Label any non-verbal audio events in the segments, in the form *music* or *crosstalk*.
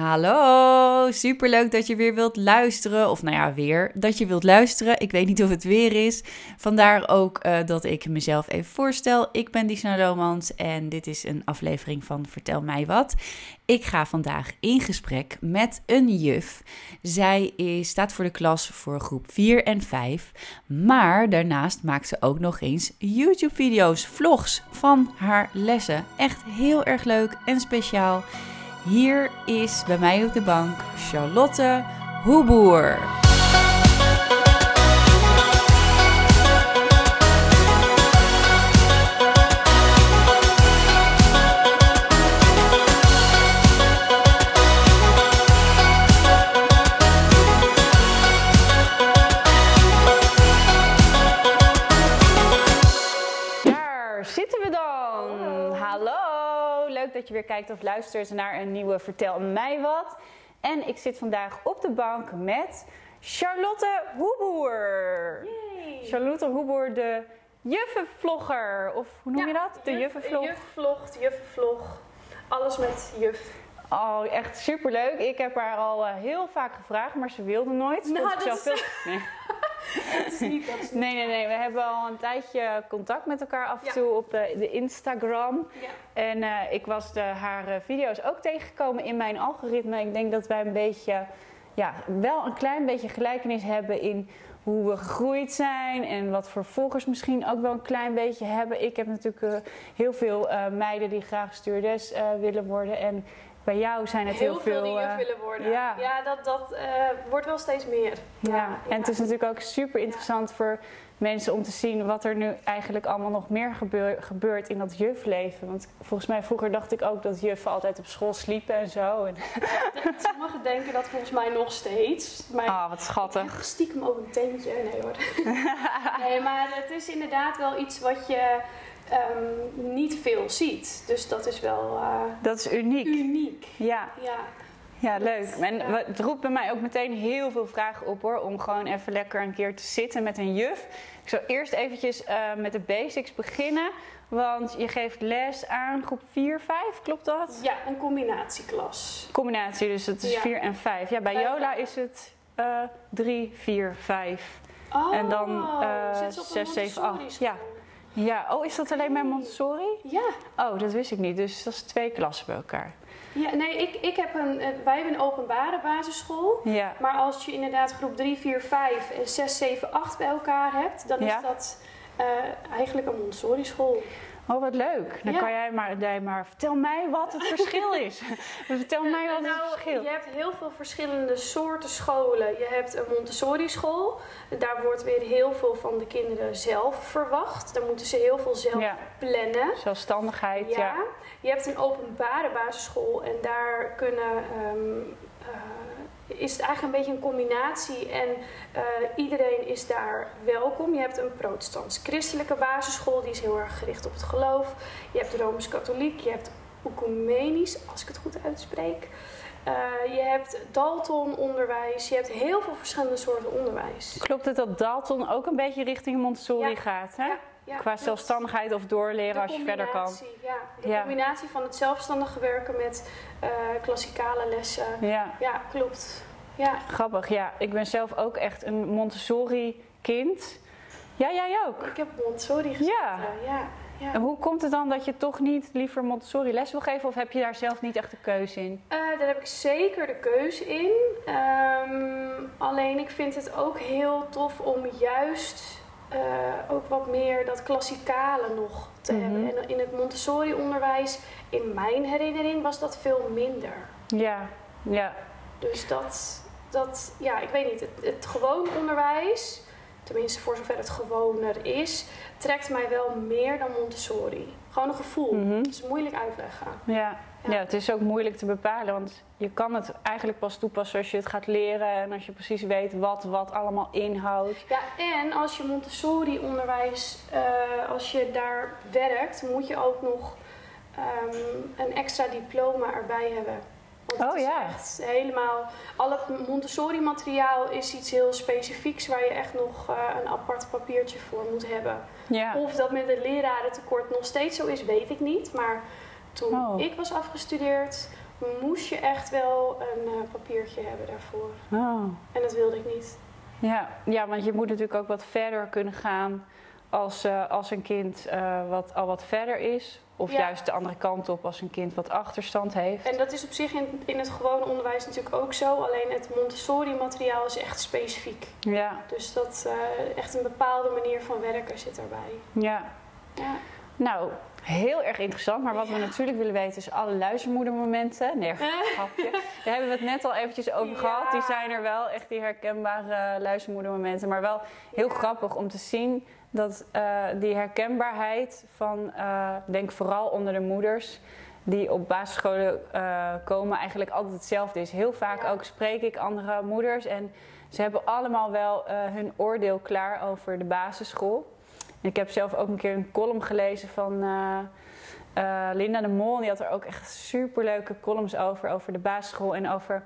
Hallo, superleuk dat je weer wilt luisteren. Of nou ja, weer dat je wilt luisteren. Ik weet niet of het weer is. Vandaar ook uh, dat ik mezelf even voorstel. Ik ben Disna Romans en dit is een aflevering van Vertel mij wat. Ik ga vandaag in gesprek met een juf. Zij is, staat voor de klas voor groep 4 en 5. Maar daarnaast maakt ze ook nog eens YouTube-video's, vlogs van haar lessen. Echt heel erg leuk en speciaal. Hier is bij mij op de bank Charlotte Hoeboer. Dat je weer kijkt of luistert naar een nieuwe Vertel mij wat. En ik zit vandaag op de bank met Charlotte Hoeboer. Charlotte Hoeboer, de juffenvlogger. Of hoe noem je dat? De juffenvlog? Juffenvlog, juffenvlog. Alles met juf. Oh, echt superleuk. Ik heb haar al uh, heel vaak gevraagd, maar ze wilde nooit. Nou, dat is... veel... *laughs* nee. *laughs* dat is niet, dat is niet. Nee, nee, nee. We hebben al een tijdje contact met elkaar af en toe op de, de Instagram. Ja. En uh, ik was de, haar uh, video's ook tegengekomen in mijn algoritme. Ik denk dat wij een beetje, ja, wel een klein beetje gelijkenis hebben in hoe we gegroeid zijn en wat voor volgers misschien ook wel een klein beetje hebben. Ik heb natuurlijk uh, heel veel meiden die graag stuurdes willen worden. En bij jou zijn het heel, heel veel... die juf willen worden. Ja, ja dat, dat wordt wel steeds meer. Ja, ja. en het is natuurlijk ook super interessant voor mensen om te zien wat er nu eigenlijk allemaal nog meer gebeurt in dat jufleven. Want volgens mij vroeger dacht ik ook dat juffen altijd op school sliepen en zo. En *laughs* ja, sommigen denken dat volgens mij nog steeds. Maar ah, wat schattig. Stiekem ook een teentje. Nee hoor. *laughs* nee, maar het is inderdaad wel iets wat je um, niet veel ziet. Dus dat is wel... Uh, dat is uniek. Uniek. Ja. ja. Ja, leuk. En het roept bij mij ook meteen heel veel vragen op hoor. Om gewoon even lekker een keer te zitten met een juf. Ik zal eerst eventjes uh, met de basics beginnen. Want je geeft les aan groep 4, 5, klopt dat? Ja, een combinatieklas. Combinatie, dus het is ja. 4 en 5. Ja, bij Jola is het uh, 3, 4, 5. Oh, en dan uh, 6, 7, 8. Ja. Ja, oh, is dat alleen bij Montessori? Ja. Oh, dat wist ik niet. Dus dat is twee klassen bij elkaar. Ja, nee, ik, ik heb een, wij hebben een openbare basisschool. Ja. Maar als je inderdaad groep 3, 4, 5 en 6, 7, 8 bij elkaar hebt, dan is dat uh, eigenlijk een Montessori school. Oh, wat leuk. Dan ja. kan jij maar, jij maar, vertel mij wat het verschil is. *laughs* vertel mij wat nou, het verschil Je hebt heel veel verschillende soorten scholen. Je hebt een Montessori school. Daar wordt weer heel veel van de kinderen zelf verwacht. Daar moeten ze heel veel zelf ja. plannen. Zelfstandigheid, ja. ja. Je hebt een openbare basisschool en daar kunnen... Um, uh, is het eigenlijk een beetje een combinatie en uh, iedereen is daar welkom. Je hebt een protestants-christelijke basisschool, die is heel erg gericht op het geloof. Je hebt rooms-katholiek, je hebt ecumenisch, als ik het goed uitspreek. Uh, je hebt Dalton-onderwijs, je hebt heel veel verschillende soorten onderwijs. Klopt het dat Dalton ook een beetje richting Montessori ja. gaat? Hè? Ja. Ja, Qua zelfstandigheid of doorleren als je verder kan. Ja, de ja. combinatie van het zelfstandig werken met klassikale lessen. Ja, ja klopt. Ja. Grappig, ja. Ik ben zelf ook echt een Montessori-kind. Ja, jij ook? Ik heb Montessori gezeten, ja. ja. Ja. En hoe komt het dan dat je toch niet liever Montessori les wil geven of heb je daar zelf niet echt de keuze in? Uh, daar heb ik zeker de keuze in. Um, alleen ik vind het ook heel tof om juist uh, ook wat meer dat klassikale nog te mm -hmm. hebben. En in het Montessori-onderwijs, in mijn herinnering, was dat veel minder. Ja, ja. Dus dat, dat ja, ik weet niet, het, het gewoon onderwijs, tenminste voor zover het gewoner is, trekt mij wel meer dan Montessori. Gewoon een gevoel. Mhm. Het is moeilijk uitleggen. Ja. Ja. het is ook moeilijk te bepalen, want je kan het eigenlijk pas toepassen als je het gaat leren en als je precies weet wat wat allemaal inhoudt. Ja, en als je Montessori-onderwijs, uh, als je daar werkt, moet je ook nog um, een extra diploma erbij hebben. Want oh ja. Echt helemaal. Al het Montessori-materiaal is iets heel specifieks waar je echt nog uh, een apart papiertje voor moet hebben. Ja. Of dat met het lerarentekort nog steeds zo is, weet ik niet. Maar toen oh. ik was afgestudeerd, moest je echt wel een uh, papiertje hebben daarvoor. Oh. En dat wilde ik niet. Ja, ja, want je moet natuurlijk ook wat verder kunnen gaan als, uh, als een kind uh, wat, al wat verder is. Of Ja. juist de andere kant op als een kind wat achterstand heeft. En dat is op zich in, in het gewone onderwijs natuurlijk ook zo. Alleen het Montessori-materiaal is echt specifiek. Ja, Dus dat uh, echt een bepaalde manier van werken zit daarbij. ja. Ja. Nou, heel erg interessant. Maar wat we natuurlijk willen weten is alle luistermoedermomenten. Nee, grapje. Daar hebben we het net al eventjes over Ja. gehad. Die zijn er wel, echt die herkenbare luistermoedermomenten. Maar wel heel grappig om te zien dat eh, die herkenbaarheid van, eh, denk vooral onder de moeders... die op basisscholen eh, komen, eigenlijk altijd hetzelfde is. Heel vaak Ja. ook spreek ik andere moeders en ze hebben allemaal wel hun oordeel klaar over de basisschool. En ik heb zelf ook een keer een column gelezen van Linda de Mol. Die had er ook echt superleuke columns over, over de basisschool en over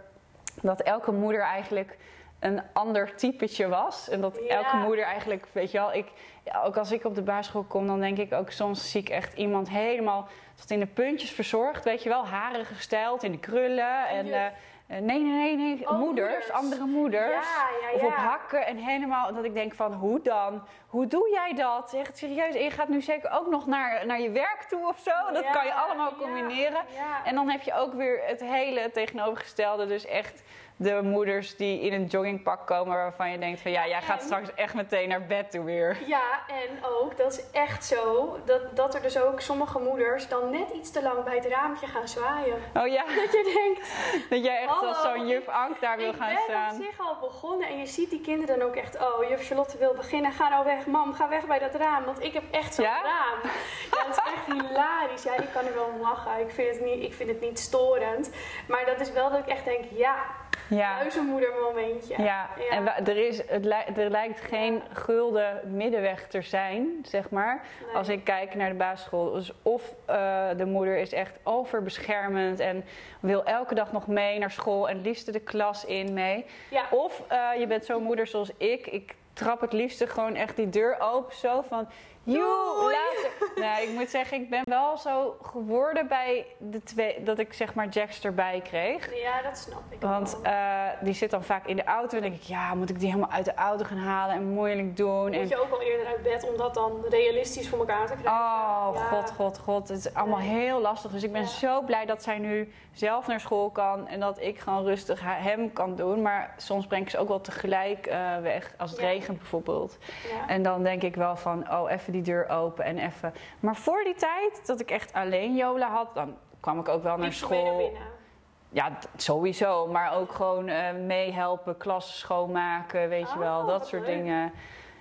dat elke moeder eigenlijk een ander typetje was. En dat Ja. elke moeder eigenlijk, weet je wel, ik, ja, ook als ik op de basisschool kom, dan denk ik ook soms zie ik echt iemand helemaal tot in de puntjes verzorgd, weet je wel, haren gestyled in de krullen. En, juf. eh, nee, nee, nee, nee, Oh, moeders, moeders. andere moeders. Ja, ja, Of op hakken en helemaal, dat ik denk van, hoe dan? Hoe doe jij dat? Echt serieus. En je gaat nu zeker ook nog naar, naar je werk toe of zo. Dat kan je allemaal combineren. En dan heb je ook weer het hele tegenovergestelde. Dus echt de moeders die in een joggingpak komen waarvan je denkt van ja, jij gaat En- straks echt meteen naar bed toe weer. Ja, en ook, dat is echt zo, dat, dat er dus ook sommige moeders dan net iets te lang bij het raampje gaan zwaaien. Oh ja, Dat je denkt, dat jij echt Hallo, als zo'n juf ik- Ank daar wil ik gaan ben staan. op zich al begonnen en je ziet die kinderen dan ook echt, oh, juf Charlotte wil beginnen, ga nou weg, mam, ga weg bij dat raam, want ik heb echt zo'n Ja? raam. Ja, dat is echt hilarisch. Ja, ik kan er wel om lachen. Ik vind, het niet, ik vind het niet storend. Maar dat is wel dat ik echt denk, ja, Ja. huizenmoeder momentje. Ja, en er, is, het li- er lijkt geen gulden middenweg te zijn, zeg maar. Nee. Als ik kijk naar de basisschool. Dus of eh, de moeder is echt overbeschermend en wil elke dag nog mee naar school en het liefste de klas in mee. Ja. Of eh, je bent zo'n moeder zoals ik. Ik trap het liefste gewoon echt die deur open zo van... Joe, later. Nou, ik moet zeggen, ik ben wel zo geworden bij de twee... dat ik zeg maar Jax erbij kreeg. Ja, dat snap ik Want eh, die zit dan vaak in de auto en denk ik, ja, moet ik die helemaal uit de auto gaan halen en moeilijk doen? En, Moet je ook al eerder uit bed om dat dan realistisch voor elkaar te krijgen. oh, Ja. god, god, god. Het is allemaal heel lastig. Dus ik ben Ja. zo blij dat zij nu zelf naar school kan en dat ik gewoon rustig hem kan doen. Maar soms breng ik ze ook wel tegelijk eh, weg, als het Ja. regent bijvoorbeeld. Ja. En dan denk ik wel van, oh, even die deur open en even. Maar voor die tijd dat ik echt alleen Jola had, dan kwam ik ook wel naar school. Ja, sowieso. Maar ook gewoon eh, meehelpen, klassen schoonmaken, weet je Oh, wel. Dat soort leuk. dingen.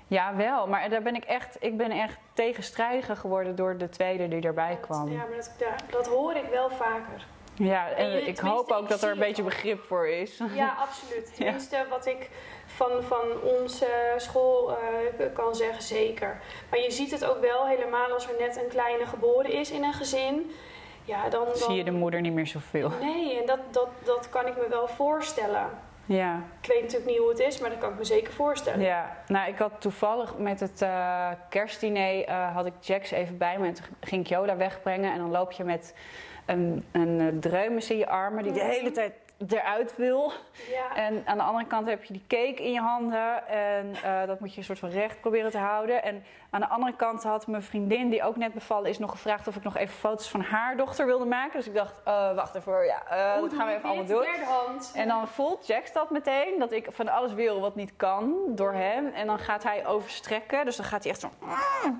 Ja, wel. Maar daar ben ik echt, ik ben echt tegenstrijdiger geworden door de tweede die erbij kwam. Ja, maar dat, dat hoor ik wel vaker. Ja, en ik hoop ook ik dat er een beetje begrip voor is. Ja, *laughs* absoluut. Tenminste, wat ik van, van onze school eh, kan zeggen, zeker. Maar je ziet het ook wel helemaal als er net een kleine geboren is in een gezin. Ja, dan, dan... Zie je de moeder niet meer zoveel. Nee, en dat, dat, dat kan ik me wel voorstellen. Ja. Ik weet natuurlijk niet hoe het is, maar dat kan ik me zeker voorstellen. Ja, nou ik had toevallig met het eh, kerstdiner eh, had ik Jax even bij me en toen ging ik Yoda wegbrengen en dan loop je met een, een eh, dreumes in je armen die de hele tijd eruit wil. Ja. En aan de andere kant heb je die cake in je handen en eh, dat moet je een soort van recht proberen te houden. En aan de andere kant had mijn vriendin, die ook net bevallen is, nog gevraagd of ik nog even foto's van haar dochter wilde maken. Dus ik dacht, eh, wacht even, ja, Hoe dat gaan we even allemaal doen. En dan voelt Jax dat meteen, dat ik van alles wil wat niet kan door hem. En dan gaat hij overstrekken, dus dan gaat hij echt zo... Ja,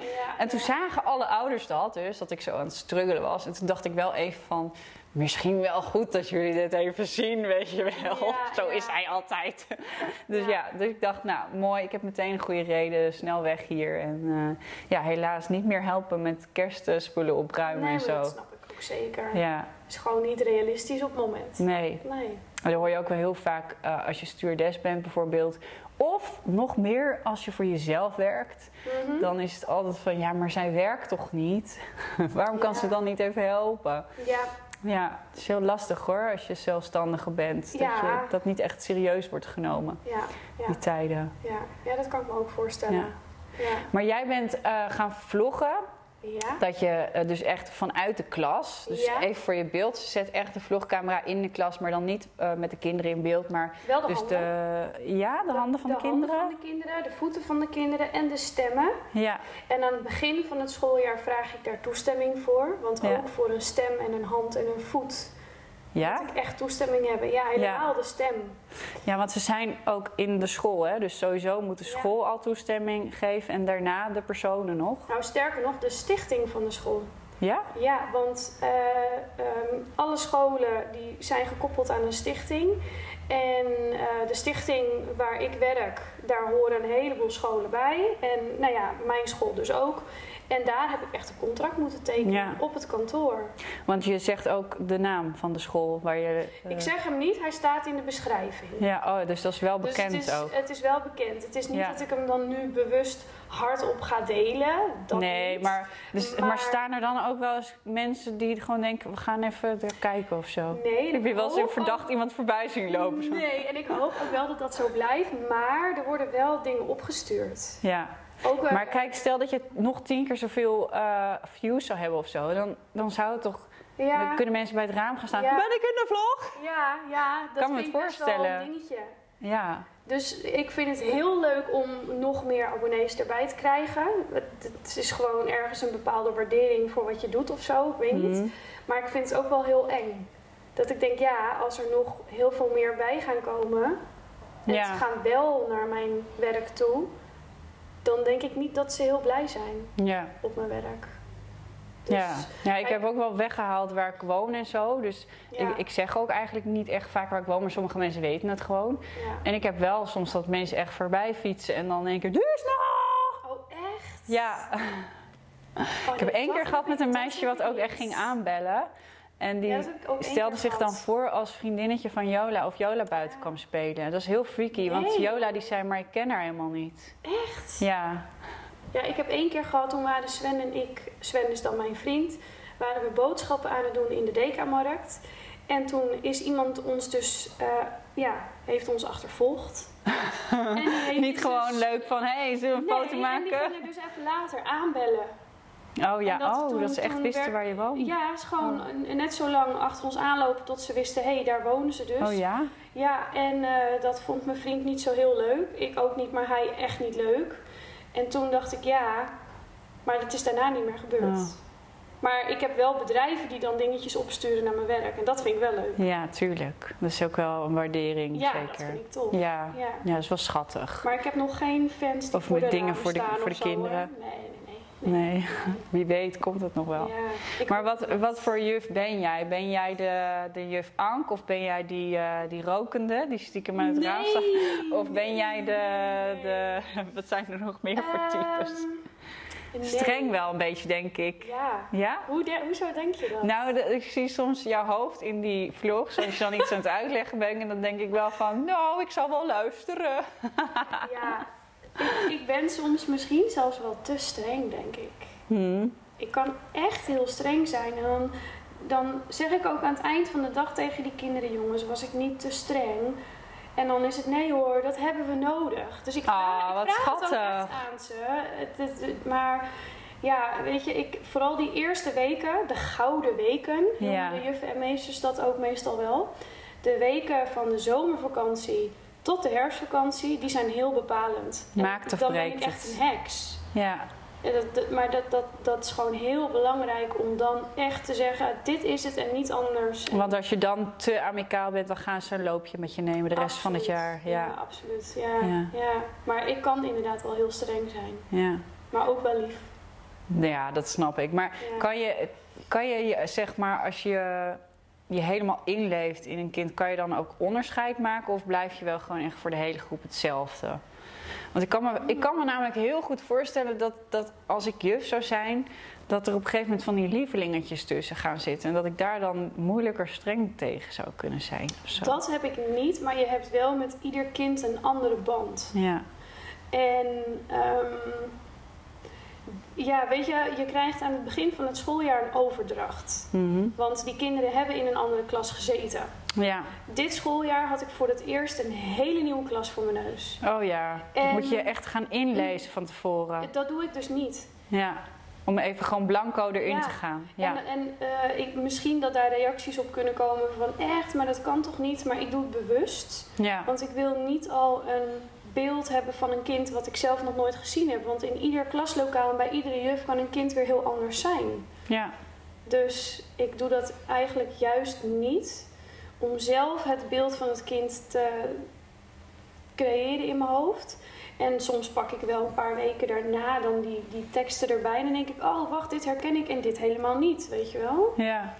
ja, En toen zagen alle ouders dat dus, dat ik zo aan het struggelen was. En toen dacht ik wel even van, misschien wel goed dat jullie dit even zien, weet je wel. Ja, *laughs* zo ja. is hij altijd. *laughs* dus ja. Ja. dus ik dacht, nou mooi, ik heb meteen een goede reden, snel weg hier. En eh, ja, helaas niet meer helpen met kerstspullen opruimen Nee, en zo. dat snap ik ook zeker. Ja, is gewoon niet realistisch op het moment. nee. Nee. Dat hoor je ook wel heel vaak eh, als je stewardess bent bijvoorbeeld. Of nog meer als je voor jezelf werkt. Mhm. Dan is het altijd van, ja, maar zij werkt toch niet? *laughs* Waarom kan ze dan niet even helpen? Ja, Ja, het is heel lastig hoor als je zelfstandige bent. Dat, je, dat niet echt serieus wordt genomen, ja, ja, die tijden. ja. ja, dat kan ik me ook voorstellen. Maar jij bent eh, gaan vloggen Ja. Dat je eh, dus echt vanuit de klas, dus Ja. even voor je beeld, ze zet echt de vlogcamera in de klas, maar dan niet eh, met de kinderen in beeld, maar Wel de dus handen. de, ja, de, handen van de, kinderen. handen van de kinderen, de voeten van de kinderen en de stemmen. Ja, En aan het begin van het schooljaar vraag ik daar toestemming voor. Want Ja. ook voor een stem en een hand en een voet ja? moet ik echt toestemming hebben. Ja, helemaal de stem. ja, want ze zijn ook in de school, hè? dus sowieso moet de Ja. school al toestemming geven en daarna de personen nog. Nou, sterker nog, de stichting van de school. Ja? Ja, want eh, ehm, alle scholen die zijn gekoppeld aan een stichting. En eh, de stichting waar ik werk, daar horen een heleboel scholen bij. En nou ja, mijn school dus ook. En daar heb ik echt een contract moeten tekenen Ja. op het kantoor. Want je zegt ook de naam van de school waar je. eh, Ik zeg hem niet, hij staat in de beschrijving. Ja, oh, dus dat is wel Dus bekend het is, ook. het is wel bekend. Het is niet Ja. dat ik hem dan nu bewust hardop ga delen. Dat nee, niet. maar, dus, maar... Maar- staan er dan ook wel eens mensen die gewoon denken: we gaan even er kijken of zo? Nee, Heb je wel eens verdacht ook- iemand voorbij zien lopen? Zo? Nee, en ik hoop ook wel dat dat zo blijft. Maar er worden wel dingen opgestuurd. Ja, Ook, maar kijk, stel dat je nog tien keer zoveel eh, views zou hebben of zo, dan, dan zou het toch. ja, Dan kunnen mensen bij het raam gaan staan. Ja. Ben ik in de vlog? ja, ja, dat Kan me vind het ik best wel voorstellen. een dingetje. Ja, Dus ik vind het heel leuk om nog meer abonnees erbij te krijgen. Het, het is gewoon ergens een bepaalde waardering voor wat je doet of zo. Ik weet niet. Mhm. Maar ik vind het ook wel heel eng. Dat ik denk, ja, als er nog heel veel meer bij gaan komen. En Ja. ze gaan wel naar mijn werk toe. Dan denk ik niet dat ze heel blij zijn ja. op mijn werk. Dus, Ja. ja, ik heb ook wel weggehaald waar ik woon en zo. Dus Ja. ik, ik zeg ook eigenlijk niet echt vaak waar ik woon, maar sommige mensen weten het gewoon. En ik heb wel soms dat mensen echt voorbij fietsen en dan denk ik, duur snel! Oh, echt? Ja, Oh, ik heb één keer gehad met een meisje wat ook echt ging aanbellen. En die Ja, stelde zich dan voor als vriendinnetje van Jola of Jola buiten kwam spelen. Dat is heel freaky, want Nee. Jola die zei, maar ik ken haar helemaal niet. Echt? Ja, Ja, ik heb één keer gehad, toen waren Sven en ik, Sven is dan mijn vriend, waren we boodschappen aan het doen in de Deka-markt. En toen is iemand ons dus, eh, ja, heeft ons achtervolgd. *laughs* en niet dus- gewoon leuk van, hé, hey, zullen we een Nee, foto en maken? die gingen dus even later aanbellen. Oh ja, dat oh, toen- dat ze echt wisten werd- waar je woont. Ja, is gewoon een- net zo lang achter ons aanlopen tot ze wisten, hé, hey, daar wonen ze dus. Oh ja? Ja, en eh, dat vond mijn vriend niet zo heel leuk. Ik ook niet, maar hij echt niet leuk. En toen dacht ik, ja, maar dat is daarna niet meer gebeurd. Oh. Maar ik heb wel bedrijven die dan dingetjes opsturen naar mijn werk. En dat vind ik wel leuk. Ja, tuurlijk. Dat is ook wel een waardering, Ja, zeker. dat vind ik tof. Ja. Ja. ja, dat is wel schattig. Maar ik heb nog geen fans die Of voor met de dingen voor de- voor de zo, hoor. kinderen. Nee, nee, nee. *laughs* Wie weet komt het nog wel. Ja, Maar wat, wat voor juf ben jij? Ben jij de, de juf Ank of ben jij die, eh, die rokende, die stiekem uit het raam staat? Of ben jij de, de... *laughs* Wat zijn er nog meer voor types? Ehm, nee. Streng wel een beetje, denk ik. Ja. Ja? Hoe de- hoezo denk je dat? Nou, de- ik zie soms jouw hoofd in die vlogs, als je dan iets aan het uitleggen bent. En dan denk ik wel van, nou, ik zal wel luisteren. Ja, *laughs* ik, *laughs* ik ben soms misschien zelfs wel te streng, denk ik. Hmm. Ik kan echt heel streng zijn. En dan, dan zeg ik ook aan het eind van de dag tegen die kinderen, jongens, was ik niet te streng. En dan is het nee hoor, dat hebben we nodig. Dus ik vraag, Ah, ik wat vraag het ook echt aan ze. Het, het- het- maar ja, weet je, ik, vooral die eerste weken, de gouden weken, Ja. de juffen en meesters dat ook meestal wel. De weken van de zomervakantie tot de herfstvakantie, die zijn heel bepalend. En Maakt of dan ben ik echt een heks. Ja, Ja, dat, dat- maar dat, dat, dat is gewoon heel belangrijk om dan echt te zeggen: dit is het en niet anders. Want als je dan te amicaal bent, dan gaan ze een loopje met je nemen de rest van het jaar. Ja, Ja, absoluut. Ja, Ja. ja. Maar ik kan inderdaad wel heel streng zijn, ja. maar ook wel lief. Ja, dat snap ik. Maar kan je, kan je, zeg maar, als je je helemaal inleeft in een kind, kan je dan ook onderscheid maken? Of blijf je wel gewoon echt voor de hele groep hetzelfde? Want ik kan me, ik kan me namelijk heel goed voorstellen dat, dat als ik juf zou zijn, dat er op een gegeven moment van die lievelingetjes tussen gaan zitten. En dat ik daar dan moeilijker streng tegen zou kunnen zijn. Zo. Dat heb ik niet, maar je hebt wel met ieder kind een andere band. Ja, En ehm, ja, weet je, je krijgt aan het begin van het schooljaar een overdracht. Mhm. Want die kinderen hebben in een andere klas gezeten. ja. Dit schooljaar had ik voor het eerst een hele nieuwe klas voor mijn neus. Oh ja. En- Moet je echt gaan inlezen van tevoren. Dat doe ik dus niet. Ja, Om even gewoon blanco erin Ja. te gaan. Ja. En, en eh, ik, misschien dat daar reacties op kunnen komen van echt, maar dat kan toch niet? Maar ik doe het bewust. ja. Want ik wil niet al een beeld hebben van een kind wat ik zelf nog nooit gezien heb. Want in ieder klaslokaal en bij iedere juf kan een kind weer heel anders zijn. ja. Dus ik doe dat eigenlijk juist niet om zelf het beeld van het kind te creëren in mijn hoofd. En soms pak ik wel een paar weken daarna dan die, die teksten erbij. En dan denk ik, oh wacht, dit herken ik en dit helemaal niet, weet je wel? Ja.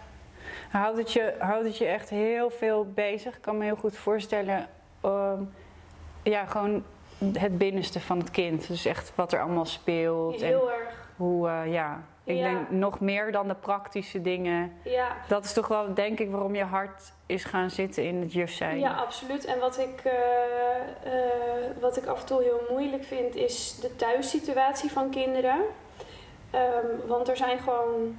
Houdt het, je, houdt het je echt heel veel bezig? Ik kan me heel goed voorstellen. ehm, ja, gewoon het binnenste van het kind. Dus echt wat er allemaal speelt. En Heel erg, hoe, eh, ja. Ik Ja. denk nog meer dan de praktische dingen. ja. Dat is toch wel, denk ik, waarom je hart is gaan zitten in het juf zijn. Ja, absoluut. En wat ik, eh, eh, wat ik af en toe heel moeilijk vind, is de thuissituatie van kinderen. Ehm, want er zijn gewoon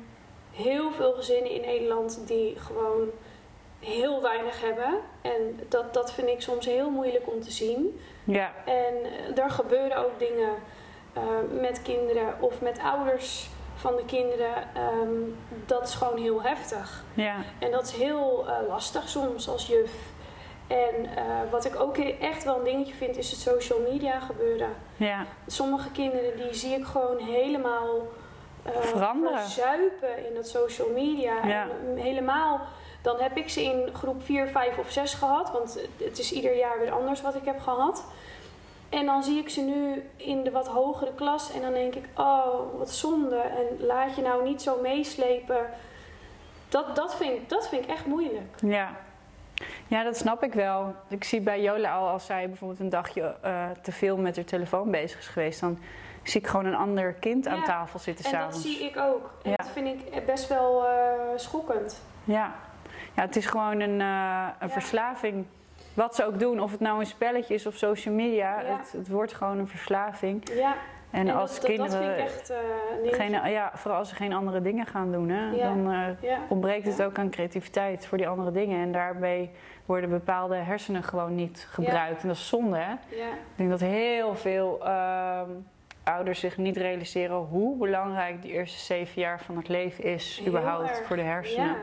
heel veel gezinnen in Nederland die gewoon heel weinig hebben. En dat, dat vind ik soms heel moeilijk om te zien. Ja, En eh, er gebeuren ook dingen eh, met kinderen of met ouders van de kinderen. Ehm, dat is gewoon heel heftig. ja, En dat is heel eh, lastig soms als juf. En eh, wat ik ook echt wel een dingetje vind, is het social media gebeuren. ja. Sommige kinderen die zie ik gewoon helemaal eh, Veranderen. verzuipen in dat social media. Ja. En helemaal, dan heb ik ze in groep 4, 5 of 6 gehad. Want het is ieder jaar weer anders wat ik heb gehad. En dan zie ik ze nu in de wat hogere klas. En dan denk ik, oh, wat zonde. En laat je nou niet zo meeslepen. Dat, dat, vind, ik- dat vind ik echt moeilijk. Ja. ja, dat snap ik wel. Ik zie bij Jola al, als zij bijvoorbeeld een dagje eh, te veel met haar telefoon bezig is geweest, dan zie ik gewoon een ander kind aan tafel zitten En dat zie ik ook. En Ja. dat vind ik best wel eh, schokkend. Ja. Ja, het is gewoon een, eh, een Ja. verslaving. Wat ze ook doen, of het nou een spelletje is of social media, Ja. het, het wordt gewoon een verslaving. Ja, En, en als dat, kinderen, dat vind ik echt dingetje. geen, ja, vooral als ze geen andere dingen gaan doen, hè, Ja. dan eh, ontbreekt het ook aan creativiteit voor die andere dingen. En daarbij worden bepaalde hersenen gewoon niet gebruikt. En dat is zonde, hè? Ja. Ik denk dat heel veel ehm, ouders zich niet realiseren hoe belangrijk die eerste zeven jaar van het leven is, Heel überhaupt erg. voor de hersenen.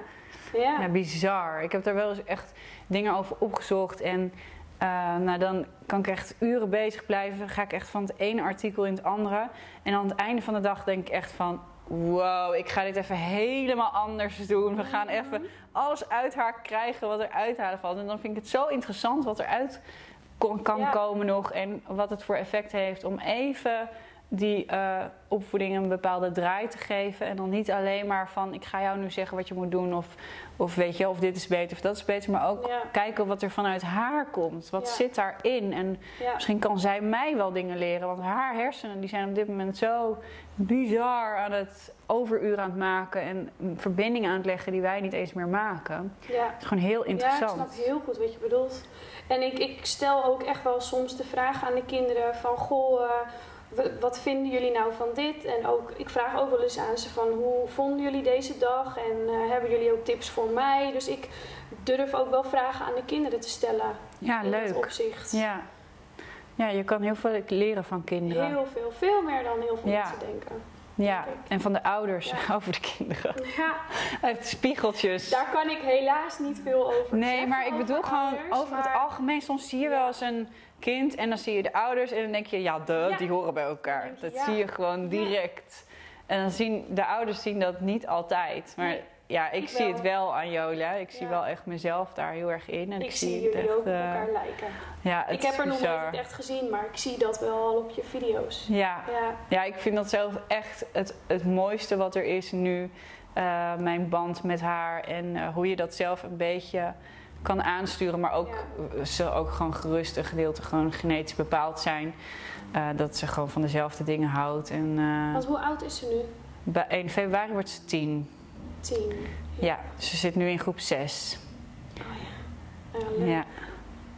Ja. Ja. Ja, bizar. Ik heb daar wel eens echt dingen over opgezocht. En eh, nou, dan kan ik echt uren bezig blijven. Dan ga ik echt van het ene artikel in het andere. En aan het einde van de dag denk ik echt van... Wow, ik ga dit even helemaal anders doen. We gaan even alles uit haar krijgen wat er uithalen valt. En dan vind ik het zo interessant wat eruit kan Ja. komen nog. En wat het voor effect heeft om even die eh, opvoeding een bepaalde draai te geven. En dan niet alleen maar van ik ga jou nu zeggen wat je moet doen. Of, of weet je, of dit is beter of dat is beter. Maar ook Ja. kijken wat er vanuit haar komt. Wat Ja. zit daarin? En Ja. misschien kan zij mij wel dingen leren. Want haar hersenen die zijn op dit moment zo bizar aan het overuren aan het maken. En verbindingen aan het leggen die wij niet eens meer maken. Ja. Het is gewoon heel Ja, interessant. ik snap heel goed wat je bedoelt. En ik, ik stel ook echt wel soms de vraag aan de kinderen van... Goh, eh, wat vinden jullie nou van dit? En ook, ik vraag ook wel eens aan ze van... Hoe vonden jullie deze dag? En eh, hebben jullie ook tips voor mij? Dus ik durf ook wel vragen aan de kinderen te stellen. Ja, in dat leuk. opzicht. Ja. ja, je kan heel veel leren van kinderen. Heel veel. Veel meer dan heel veel Ja. mensen denken. Ja, en van de ouders Ja. over de kinderen. Ja, *laughs* Echt spiegeltjes. daar kan ik helaas niet veel over Nee, zeggen maar ik bedoel gewoon ouders, over het algemeen. Soms zie je Ja. wel eens een kind en dan zie je de ouders en dan denk je, ja, de, Ja. die horen bij elkaar. Dat zie je gewoon direct. En dan zien de ouders zien dat niet altijd. Maar Nee, ja, ik, ik zie wel. het wel aan Jola. Ik zie wel echt mezelf daar heel erg in. En ik, Ik zie jullie echt, ook op eh, elkaar lijken. Ja, het Ik heb er nog nooit echt gezien, maar ik zie dat wel al op je video's. Ja. Ja, Ja, ik vind dat zelf echt het, het mooiste wat er is nu. eh, mijn band met haar en eh, hoe je dat zelf een beetje kan aansturen. Maar ook ze ook gewoon gerust een gedeelte gewoon genetisch bepaald zijn. Dat ze gewoon van dezelfde dingen houdt. En want hoe oud is ze nu? bij 1 februari wordt ze 10. Tien. Ja, ze zit nu in groep 6. Ja, leuk. Ja.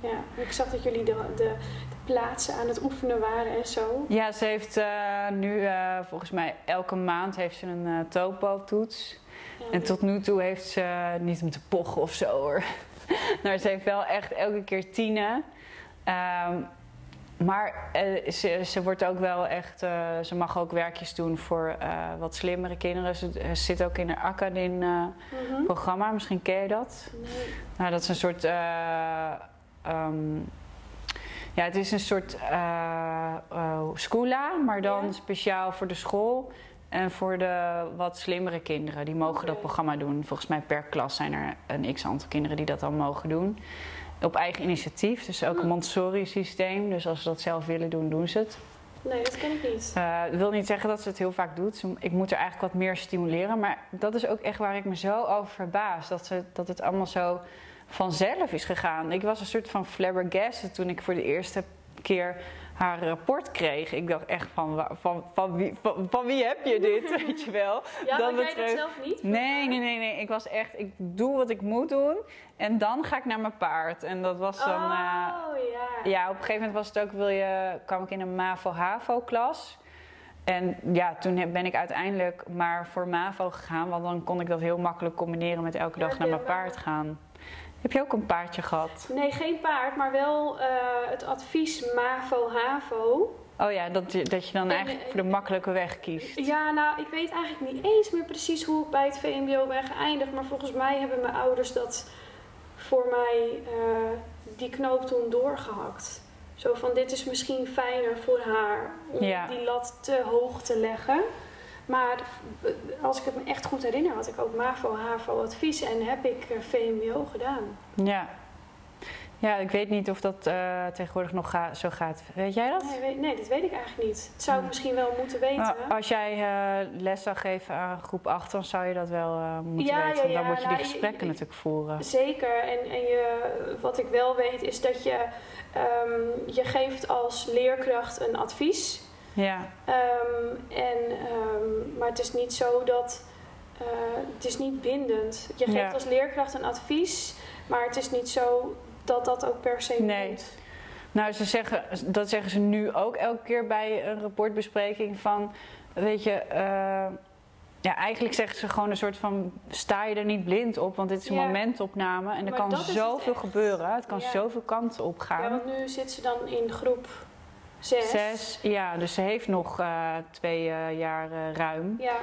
Ja. Ik zag dat jullie de, de, de plaatsen aan het oefenen waren en zo. ja, ze heeft eh, nu eh, volgens mij elke maand heeft ze een eh topo-toets. Ja, En tot nu toe heeft ze niet om te pochen of zo hoor. *laughs* maar ze heeft wel echt elke keer tienen. Ehm, maar uh, ze, ze, wordt ook wel echt, uh, ze mag ook werkjes doen voor uh, wat slimmere kinderen. Ze, zit ook in een Acadin mm -hmm. programma, misschien ken je dat. Nee. Nou, dat is een soort, um, ja, het is een soort schoola, maar dan ja. speciaal voor de school. En voor de wat slimmere kinderen, die mogen okay. dat programma doen. Volgens mij per klas zijn er een x aantal kinderen die dat dan mogen doen op eigen initiatief. Dus ook een Montessori systeem. Dus als ze dat zelf willen doen, doen ze het. Nee, dat ken ik niet. Uh, dat wil niet zeggen dat ze het heel vaak doet. Ik moet er eigenlijk wat meer stimuleren. Maar dat is ook echt waar ik me zo over verbaas. Dat, ze, dat het allemaal zo vanzelf is gegaan. Ik was een soort van flabbergasted toen ik voor de eerste keer haar rapport kreeg. Ik dacht echt van, van, van, wie, van, van wie heb je dit, *laughs* weet je wel? Ja, dat jij dat zelf niet? Nee, nee, nee, nee. Ik was echt, ik doe wat ik moet doen en dan ga ik naar mijn paard. En dat was dan... Oh, uh, ja. Ja, op een gegeven moment was het ook, wil je, kwam ik in een MAVO-HAVO-klas. En ja, toen ben ik uiteindelijk maar voor MAVO gegaan, want dan kon ik dat heel makkelijk combineren met elke dag naar mijn paard gaan. Heb je ook een paardje gehad? Nee, geen paard, maar wel uh, het advies MAVO-HAVO. Oh ja, dat, dat je dan eigenlijk voor de makkelijke weg kiest. Ja, nou, ik weet eigenlijk niet eens meer precies hoe ik bij het VMBO ben geëindigd. Maar volgens mij hebben mijn ouders dat voor mij, uh, die knoop toen doorgehakt. Zo van, dit is misschien fijner voor haar om Ja. die lat te hoog te leggen. Maar als ik het me echt goed herinner, had ik ook MAVO, HAVO advies en heb ik eh, VMBO gedaan. Ja. Ja, ik weet niet of dat eh, tegenwoordig nog ga zo gaat. Weet jij dat? Nee, weet, nee, dat weet ik eigenlijk niet. Dat zou ik misschien wel moeten weten. Nou, als jij eh, les zou geven aan groep 8, dan zou je dat wel eh, moeten Ja, weten. ja, dan moet je die nou, gesprekken je- natuurlijk voeren. Zeker. En, en je, wat ik wel weet is dat je, ehm, je geeft als leerkracht een advies. Ja, Ehm, en, ehm, maar het is niet zo dat. eh, het is niet bindend. Je geeft Ja. als leerkracht een advies, maar het is niet zo dat dat ook per se Nee. moet. nou ze zeggen, dat zeggen ze nu ook elke keer bij een rapportbespreking van, weet je, eh, ja eigenlijk zeggen ze gewoon een soort van, sta je er niet blind op, want dit is een Ja. momentopname en er Maar kan het zoveel gebeuren, het kan Ja. zoveel kanten op gaan. Ja, want nu zit ze dan in groep 6. Zes, ja, dus ze heeft nog eh, twee eh, jaar eh, ruim. Ja,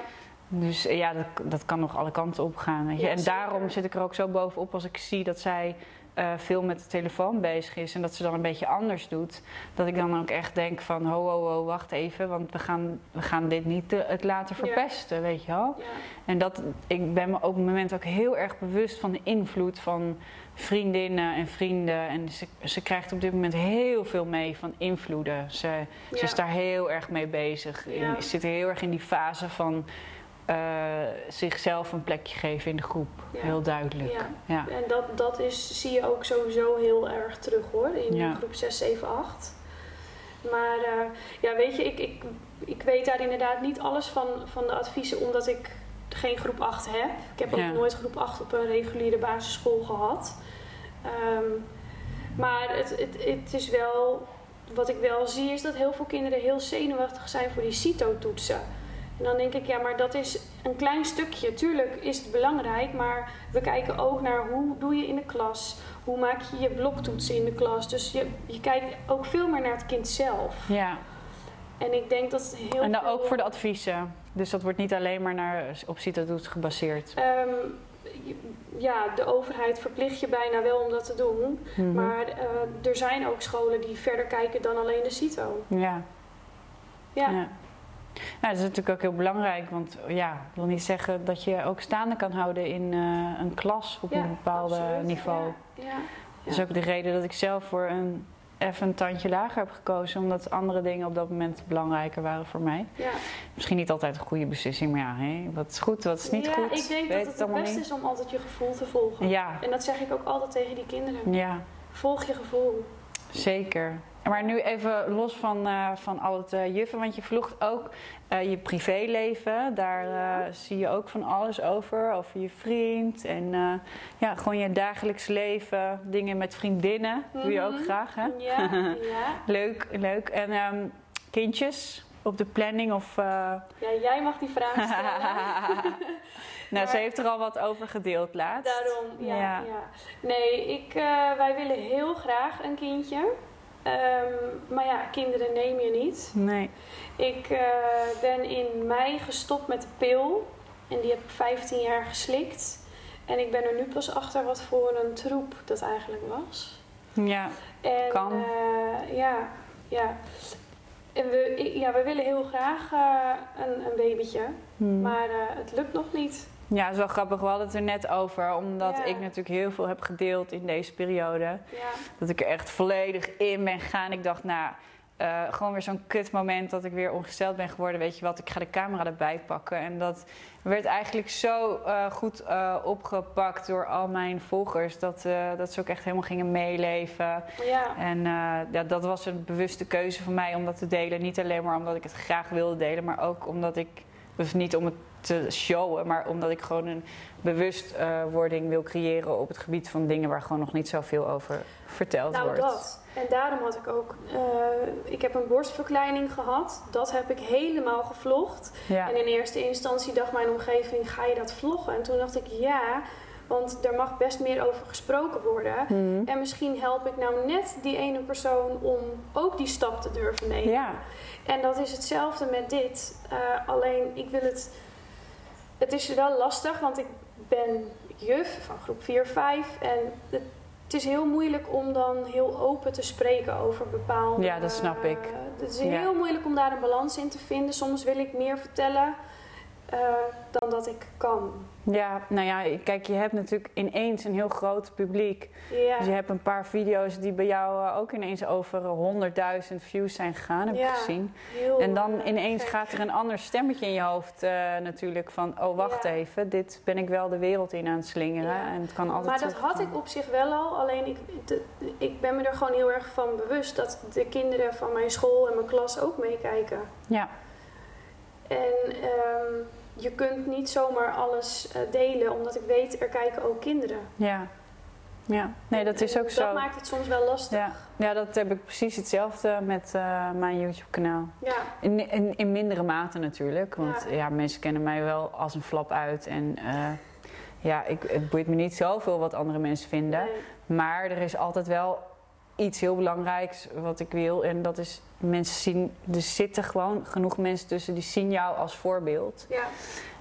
Dus eh, ja, dat, dat kan nog alle kanten op gaan. Weet je. Ja, en zeker. daarom zit ik er ook zo bovenop als ik zie dat zij eh, veel met de telefoon bezig is en dat ze dan een beetje anders doet. Dat ik dan ook echt denk van ho, ho, ho, wacht even, want we gaan, we gaan dit niet het laten Ja. verpesten, weet je wel. ja. En dat, ik ben me op het moment ook heel erg bewust van de invloed van vriendinnen en vrienden. En ze, ze krijgt op dit moment heel veel mee van invloeden. Ze, ze is daar heel erg mee bezig. In-. Ze zit heel erg in die fase van eh, zichzelf een plekje geven in de groep. Ja. Heel duidelijk. Ja. Ja. En dat, dat is, zie je ook sowieso heel erg terug hoor, in Ja. groep 6, 7, 8. Maar eh, ja, weet je, ik, ik, ik weet daar inderdaad niet alles van, van de adviezen, omdat ik geen groep 8 heb. Ik heb ook nooit groep 8 op een reguliere basisschool gehad. Ehm, maar het, het, het is wel, wat ik wel zie, is dat heel veel kinderen heel zenuwachtig zijn voor die CITO-toetsen. En dan denk ik, ja, maar dat is een klein stukje. Tuurlijk is het belangrijk, maar we kijken ook naar hoe doe je in de klas. Hoe maak je je bloktoetsen in de klas. Dus je, je kijkt ook veel meer naar het kind zelf. ja. En ik denk dat het heel En dan veel- ook voor de adviezen. Dus dat wordt niet alleen maar naar, op CITO-toets gebaseerd. Ehm, ja, de overheid verplicht je bijna wel om dat te doen. Mhm. Maar eh, er zijn ook scholen die verder kijken dan alleen de CITO. Ja. Ja, Ja. Nou, dat is natuurlijk ook heel belangrijk, want ja, ik wil niet zeggen dat je ook staande kan houden in eh, een klas op Ja, een bepaald niveau. Ja, ja. Dat is ook de reden dat ik zelf voor een even een tandje lager heb gekozen, omdat andere dingen op dat moment belangrijker waren voor mij. ja. Misschien niet altijd een goede beslissing, maar ja, hè, wat is goed, wat is niet ja, goed. ik denk dat het het beste niet. is om altijd je gevoel te volgen. Ja, En dat zeg ik ook altijd tegen die kinderen. ja, Volg je gevoel. zeker. Maar nu even los van, eh, van al het eh, juffen, want je vloegt ook eh, je privéleven. Daar Ja. zie je ook van alles over, over je vriend en ja, gewoon je dagelijks leven, dingen met vriendinnen, doe je ook Mhm. graag hè? Ja, *laughs* ja. Leuk, leuk. En ehm, kindjes op de planning of... ja, jij mag die vraag *laughs* stellen. *laughs* nou, ze heeft er al wat over gedeeld laatst. Daarom, ja. Ja. ja. Nee, ik, wij willen heel graag een kindje. Ehm, maar ja, kinderen neem je niet. Nee. Ik eh, ben in mei gestopt met de pil. En die heb ik 15 jaar geslikt. En ik ben er nu pas achter wat voor een troep dat eigenlijk was. Ja, En, Kan. eh, ja, ja. En we, ja, we willen heel graag eh, een, een babytje. Hmm. Maar het lukt nog niet. Ja, het is wel grappig. We hadden het er net over. Omdat Ja. ik natuurlijk heel veel heb gedeeld in deze periode. Ja, Dat ik er echt volledig in ben gegaan. Ik dacht, nou, eh, gewoon weer zo'n kut moment dat ik weer ongesteld ben geworden. Weet je wat, ik ga de camera erbij pakken. En dat werd eigenlijk zo eh, goed eh, opgepakt door al mijn volgers. Dat, dat ze ook echt helemaal gingen meeleven. ja. En ja, dat was een bewuste keuze van mij om dat te delen. Niet alleen maar omdat ik het graag wilde delen, maar ook omdat ik, dus niet om het te showen, maar omdat ik gewoon een bewustwording wil creëren op het gebied van dingen waar gewoon nog niet zoveel over verteld Nou, wordt. dat. En daarom had ik ook... eh, ik heb een borstverkleining gehad. Dat heb ik helemaal gevlogd. Ja. En in eerste instantie dacht mijn omgeving, ga je dat vloggen? En toen dacht ik, ja, want er mag best meer over gesproken worden. Mhm. En misschien help ik nou net die ene persoon om ook die stap te durven nemen. ja. En dat is hetzelfde met dit. Eh, alleen, ik wil het... Het is wel lastig, want ik ben juf van groep 4, 5. En het, het is heel moeilijk om dan heel open te spreken over bepaalde... Ja, dat snap ik. eh, het is Ja. heel moeilijk om daar een balans in te vinden. Soms wil ik meer vertellen eh, dan dat ik kan. Ja, nou ja, kijk, je hebt natuurlijk ineens een heel groot publiek. Ja, Dus je hebt een paar video's die bij jou eh, ook ineens over eh, 100.000 views zijn gegaan, heb ik Ja. gezien. heel, En dan eh, ineens gek. gaat er een ander stemmetje in je hoofd eh, natuurlijk van... oh, wacht Ja. even, dit ben ik wel de wereld in aan het slingeren. En het kan altijd Maar dat had ik op zich wel al. Alleen ik, de- ik ben me er gewoon heel erg van bewust dat de kinderen van mijn school en mijn klas ook meekijken. Ja, En ehm, je kunt niet zomaar alles eh, delen, omdat ik weet, er kijken ook kinderen. ja. Ja, nee, dat is ook zo. Dat maakt het soms wel lastig. Ja. ja, dat heb ik precies hetzelfde met eh, mijn YouTube-kanaal. Ja, In, in, in mindere mate natuurlijk. Want Ja. ja. mensen kennen mij wel als een flap uit. En eh, ja, ik, het boeit me niet zoveel wat andere mensen vinden. nee. Maar er is altijd wel iets heel belangrijks wat ik wil. En dat is mensen zien. Er zitten gewoon genoeg mensen tussen die zien jou als voorbeeld. ja.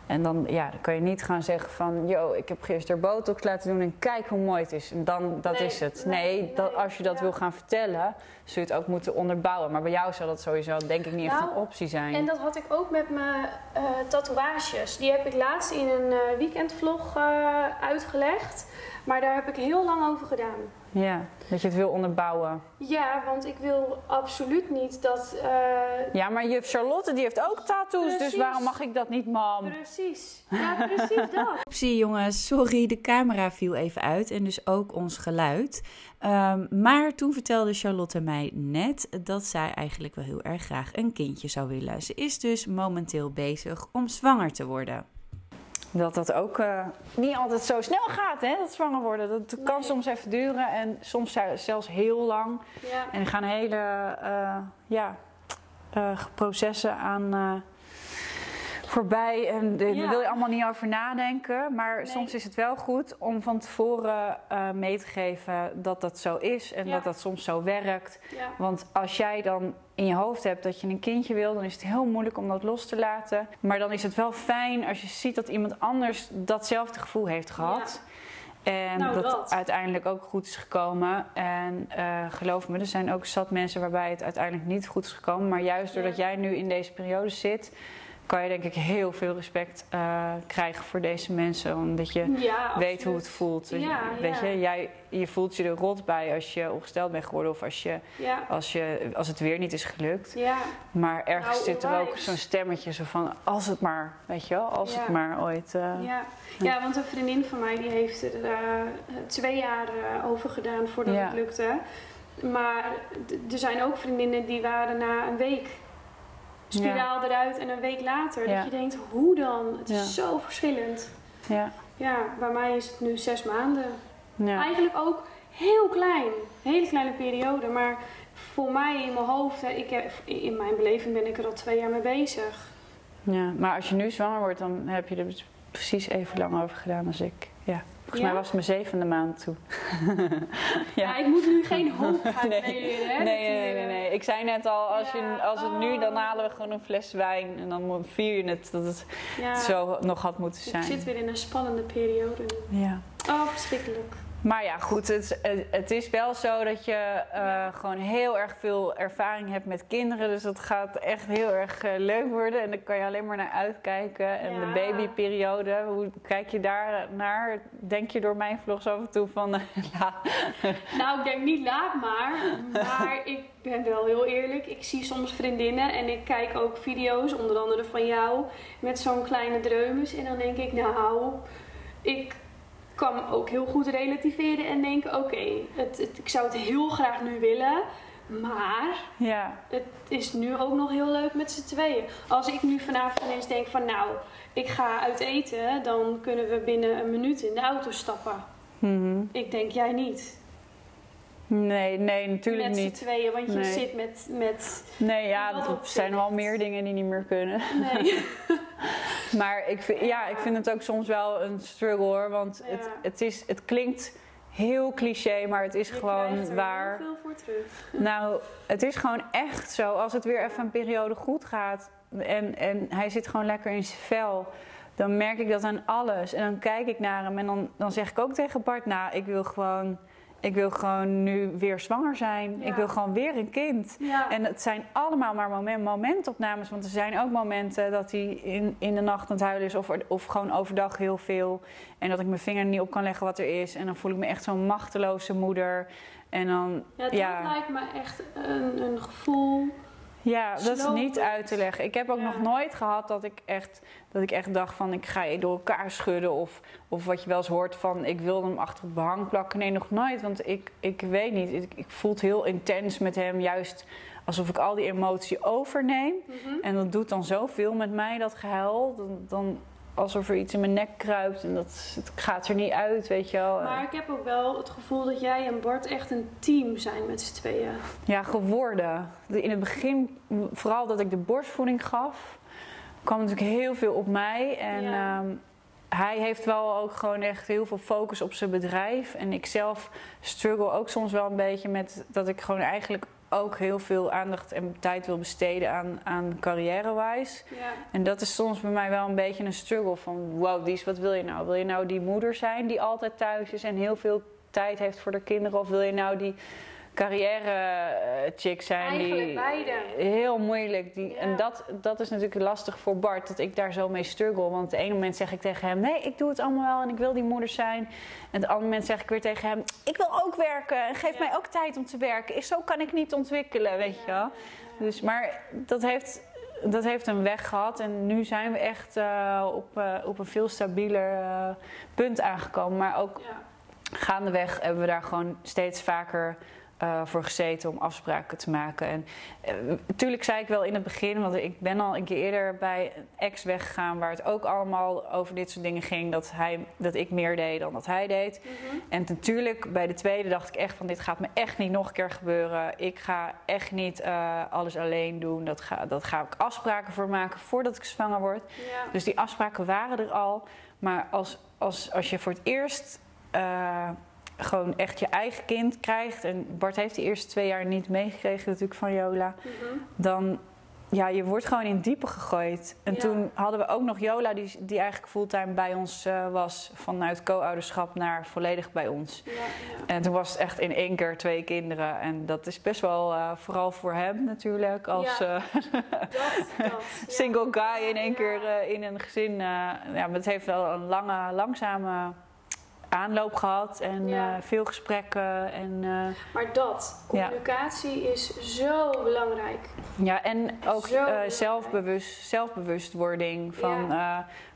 En dan, ja, dan kan je niet gaan zeggen van... Yo, ik heb gisteren botox laten doen en kijk hoe mooi het is. En dan, dat Nee, is het. nee, Nee, dat, als je dat ja. wil gaan vertellen, zul je het ook moeten onderbouwen. Maar bij jou zou dat sowieso denk ik niet echt Nou, een optie zijn. En dat had ik ook met mijn eh, tatoeages. Die heb ik laatst in een eh, weekendvlog eh, uitgelegd. Maar daar heb ik heel lang over gedaan. Ja, dat je het wil onderbouwen. Ja, want ik wil absoluut niet dat... eh, Ja, maar juf Charlotte die heeft ook tattoos, dus waarom mag ik dat niet, mam? Precies. Ja, precies *laughs* dat. Optie jongens, sorry, de camera viel even uit en dus ook ons geluid. Ehm, maar toen vertelde Charlotte mij net dat zij eigenlijk wel heel erg graag een kindje zou willen. Ze is dus momenteel bezig om zwanger te worden. Dat dat ook eh, niet altijd zo snel gaat, hè, dat zwanger worden. Dat kan Nee. soms even duren en soms zel- zelfs heel lang. Ja. En er gaan hele eh, ja, eh, processen aan voorbij. En Ja. daar wil je allemaal niet over nadenken. Maar Nee. soms is het wel goed om van tevoren eh, mee te geven dat dat zo is. En Ja. dat dat soms zo werkt. Ja. Want als jij dan in je hoofd hebt dat je een kindje wil, dan is het heel moeilijk om dat los te laten. Maar dan is het wel fijn als je ziet dat iemand anders datzelfde gevoel heeft gehad. En Nou, dat, dat. uiteindelijk ook goed is gekomen. En eh, geloof me, er zijn ook zat mensen waarbij het uiteindelijk niet goed is gekomen. Maar juist doordat jij nu in deze periode zit, kan je denk ik heel veel respect eh, krijgen voor deze mensen. Omdat je Ja, weet hoe het voelt. Ja, weet ja. je, jij, je voelt je er rot bij als je ongesteld bent geworden of als, je, als, je, als het weer niet is gelukt. ja, Maar ergens Nou, zit er ook zo'n stemmetje zo van, als het maar, weet je wel, als het maar ooit... eh, ja. ja, want een vriendin van mij die heeft er eh, twee jaar over gedaan voordat het lukte. Maar er zijn ook vriendinnen die waren na een week spiraal eruit en een week later. Ja. Dat je denkt, hoe dan? Het is Ja. zo verschillend. ja, Ja, bij mij is het nu zes maanden. ja. Eigenlijk ook heel klein. Hele kleine periode. Maar voor mij in mijn hoofd, ik heb, in mijn beleving ben ik er al twee jaar mee bezig. Ja, maar als je nu zwanger wordt, dan heb je er precies even lang over gedaan als ik. Ja, volgens Ja? mij was het mijn zevende maand toen. *laughs* Ja. ik moet nu geen *laughs* hoop gaan Nee. hè? Nee, nee, nee, nee. Ik zei net al, als, Ja, je, als het nu, dan oh. halen we gewoon een fles wijn. En dan vier je het dat het zo nog had moeten ik zijn. zit weer in een spannende periode. Ja. Oh, verschrikkelijk. Maar ja, goed, het, het- is wel zo dat je eh, gewoon heel erg veel ervaring hebt met kinderen. Dus dat gaat echt heel erg eh, leuk worden. En daar kan je alleen maar naar uitkijken. En de babyperiode, hoe kijk je daar naar? Denk je door mijn vlogs af en toe van... *laughs* nou, Nou, ik denk niet laat maar. Maar ik ben wel heel eerlijk. Ik zie soms vriendinnen en ik kijk ook video's, onder andere van jou, met zo'n kleine dreumes. En dan denk ik, nou, ik kan ook heel goed relativeren en denken, oké, ik zou het heel graag nu willen. Maar ja, het is nu ook nog heel leuk met z'n tweeën. Als ik nu vanavond ineens denk van nou, ik ga uit eten, dan kunnen we binnen een minuut in de auto stappen. Mhm. Ik denk jij niet. Nee, nee, natuurlijk met z'n niet. tweeën, want je Nee. zit met, met... Nee, ja, er zijn wel meer dingen die niet meer kunnen. Nee. *laughs* *laughs* Maar ik vind, ja, ik vind het ook soms wel een struggle hoor. Want het, Ja. het, is, het klinkt heel cliché, maar het is Je gewoon er waar. heel veel voor terug. *laughs* Nou, het is gewoon echt zo. Als het weer even een periode goed gaat en, en hij zit gewoon lekker in zijn vel, dan merk ik dat aan alles. En dan kijk ik naar hem en dan, dan zeg ik ook tegen Bart: Nou, ik wil gewoon, ik wil gewoon nu weer zwanger zijn. Ja. Ik wil gewoon weer een kind. Ja. En het zijn allemaal maar moment, momentopnames. Want er zijn ook momenten dat hij in, in de nacht aan het huilen is. Of, of gewoon overdag heel veel. En dat ik mijn vinger niet op kan leggen wat er is. En dan voel ik me echt zo'n machteloze moeder. En dan, ja, dat ja. lijkt me echt een, een gevoel. Ja, dat is niet uit te leggen. Ik heb ook Ja. nog nooit gehad dat ik echt, dat ik echt dacht van ik ga je door elkaar schudden. Of, of wat je wel eens hoort van ik wil hem achter het behang plakken. Nee, nog nooit. Want ik, ik weet niet. Ik, ik voel het heel intens met hem. Juist alsof ik al die emotie overneem. Mhm. En dat doet dan zoveel met mij, dat gehuil. Dan, dan alsof er iets in mijn nek kruipt en dat het gaat er niet uit, weet je wel. Maar ik heb ook wel het gevoel dat jij en Bart echt een team zijn met z'n tweeën. Ja, geworden. De- In het begin, vooral dat ik de borstvoeding gaf, kwam natuurlijk heel veel op mij. En Ja. ehm, hij heeft wel ook gewoon echt heel veel focus op zijn bedrijf. En ik zelf struggle ook soms wel een beetje met dat ik gewoon eigenlijk ook heel veel aandacht en tijd wil besteden aan, aan carrière-wise. Ja. En dat is soms bij mij wel een beetje een struggle van... wow, Dies, wat wil je nou? Wil je nou die moeder zijn die altijd thuis is en heel veel tijd heeft voor de kinderen? Of wil je nou die carrière-chick zijn Eigenlijk die... beide. Heel moeilijk. Die, Ja. En dat, dat is natuurlijk lastig voor Bart, dat ik daar zo mee struggle. Want het ene moment zeg ik tegen hem... nee, ik doe het allemaal wel en ik wil die moeder zijn. En het andere moment zeg ik weer tegen hem... ik wil ook werken en geef Ja. mij ook tijd om te werken. Zo kan ik niet ontwikkelen, weet je wel. Dus, maar dat heeft, dat heeft een weg gehad. En nu zijn we echt eh, op, eh, op een veel stabieler eh, punt aangekomen. Maar ook Ja. gaandeweg hebben we daar gewoon steeds vaker eh, voor gezeten om afspraken te maken. En natuurlijk zei ik wel in het begin, want ik ben al een keer eerder bij een ex weggegaan waar het ook allemaal over dit soort dingen ging. Dat, hij, dat ik meer deed dan dat hij deed. Mhm. En natuurlijk, bij de tweede dacht ik echt van dit gaat me echt niet nog een keer gebeuren. Ik ga echt niet eh, alles alleen doen. Dat ga, dat ga ik afspraken voor maken voordat ik zwanger word. Ja. Dus die afspraken waren er al. Maar als, als, als je voor het eerst eh, gewoon echt je eigen kind krijgt... en Bart heeft de eerste twee jaar niet meegekregen natuurlijk van Jola... Mhm. dan ja, je wordt gewoon in het diepe gegooid. En Ja. toen hadden we ook nog Jola, die, die eigenlijk fulltime bij ons eh, was... vanuit co-ouderschap naar volledig bij ons. Ja, ja. En toen was het echt in één keer twee kinderen. En dat is best wel, eh, vooral voor hem natuurlijk, als eh, Dat, dat. *laughs* single guy in één keer in een gezin. ja, maar het heeft wel een lange, langzame aanloop gehad. En Ja. eh, veel gesprekken. En, eh, Maar dat, communicatie is zo belangrijk. ja, en ook eh, zelfbewust, zelfbewustwording van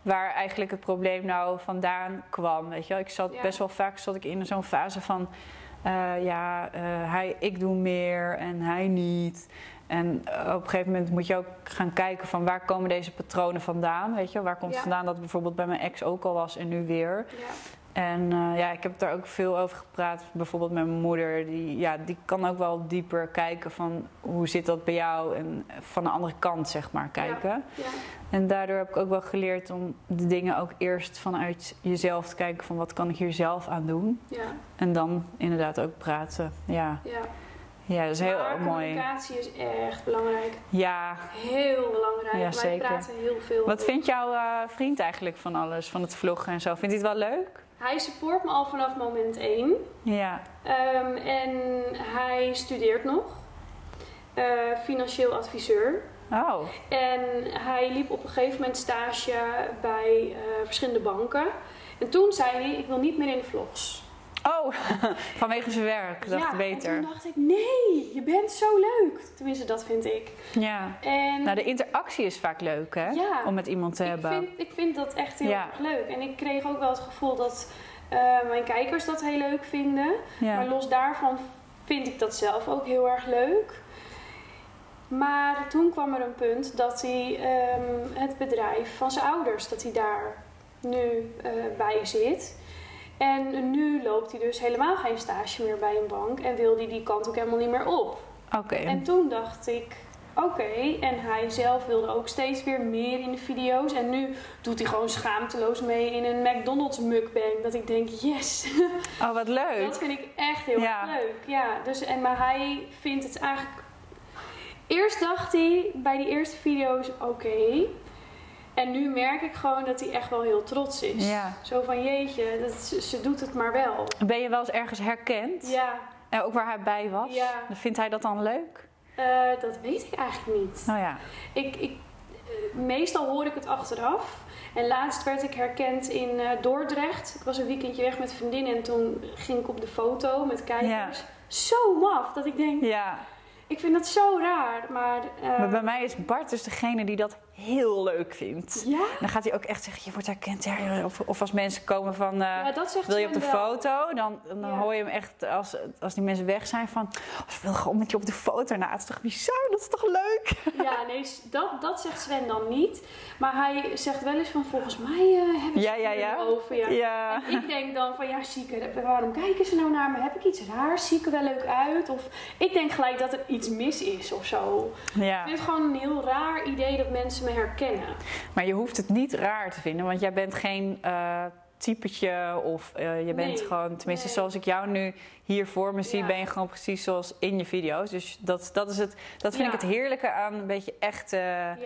waar eigenlijk het probleem nou vandaan kwam. Weet je? wel. Ik zat best wel vaak zat ik in zo'n fase van ja, hij, ik doe meer en hij niet. En op een gegeven moment moet je ook gaan kijken van waar komen deze patronen vandaan. Weet je? Waar komt Ja. het vandaan dat het bijvoorbeeld bij mijn ex ook al was en nu weer. Ja. En uh, ja, ik heb daar ook veel over gepraat. Bijvoorbeeld met mijn moeder. Die, ja, die kan ook wel dieper kijken van hoe zit dat bij jou. En van de andere kant, zeg maar, kijken. Ja, ja. En daardoor heb ik ook wel geleerd om de dingen ook eerst vanuit jezelf te kijken. Van wat kan ik hier zelf aan doen. Ja. En dan inderdaad ook praten. Ja. ja. Ja, dat is heel maar mooi. communicatie is echt belangrijk. Ja. Heel belangrijk. Ja, Wij zeker. praten heel veel. Wat vindt jouw uh, vriend eigenlijk van alles? Van het vloggen en zo? Vindt hij het wel leuk? Hij support me al vanaf moment 1. Ja. Um, en hij studeert nog. Uh, financieel adviseur. Oh. En hij liep op een gegeven moment stage bij uh, verschillende banken. En toen zei hij, ik wil niet meer in de vlogs. Oh, *laughs* vanwege zijn werk. Dacht ja, beter. En toen dacht ik, nee, je bent zo leuk. Tenminste, dat vind ik. Ja. En nou, de interactie is vaak leuk, hè? Ja, Om met iemand te ik hebben. Vind, ik vind dat echt heel erg leuk. En ik kreeg ook wel het gevoel dat uh, mijn kijkers dat heel leuk vinden. Ja. Maar los daarvan vind ik dat zelf ook heel erg leuk. Maar toen kwam er een punt dat hij um, het bedrijf van zijn ouders, dat hij daar nu uh, bij zit. En nu loopt hij dus helemaal geen stage meer bij een bank en wil hij die kant ook helemaal niet meer op. Oké. En toen dacht ik, oké. En hij zelf wilde ook steeds weer meer in de video's. En nu doet hij gewoon schaamteloos mee in een McDonald's mukbang. Dat ik denk, yes. *laughs* Oh, wat leuk. Dat vind ik echt heel ja. leuk. Ja, dus, en, maar hij vindt het eigenlijk... Eerst dacht hij bij die eerste video's, oké. En nu merk ik gewoon dat hij echt wel heel trots is. Ja. Zo van jeetje, dat, ze, doet het maar wel. Ben je wel eens ergens herkend? Ja. En ook waar hij bij was? Ja. Vindt hij dat dan leuk? Uh, dat weet ik eigenlijk niet. Oh ja. Ik, ik, uh, meestal hoor ik het achteraf. En laatst werd ik herkend in uh, Dordrecht. Ik was een weekendje weg met vriendinnen en toen ging ik op de foto met kijkers. Ja. Zo maf dat ik denk. Ja. Ik vind dat zo raar, maar... Uh... Maar bij mij is Bart dus degene die dat heel leuk vindt. Ja? Dan gaat hij ook echt zeggen, je wordt herkend. Ja, of, of als mensen komen van, uh, ja, wil je op de foto? Dan, dan ja. hoor je hem echt, als, als die mensen weg zijn, van... Oh, ze wil gewoon met je op de foto. Nou, het is toch bizar? Dat is toch leuk? *laughs* Ja, nee, dat, dat zegt Sven dan niet. Maar hij zegt wel eens van, volgens mij uh, hebben ze ja, ja, ja. over. Ja. ja. En ik denk dan van, ja, zieke, waarom kijken ze nou naar me? Heb ik iets raars? Zie ik er wel leuk uit? Of ik denk gelijk dat er iets mis is of zo. Ik vind het gewoon een heel raar idee dat mensen me herkennen. Maar je hoeft het niet raar te vinden, want jij bent geen uh, typetje of uh, je bent Nee, gewoon, tenminste nee. zoals ik jou nu hier voor me zie, Ja. ben je gewoon precies zoals in je video's. Dus dat, dat, is het, dat vind Ja. ik het heerlijke aan een beetje echte Ja,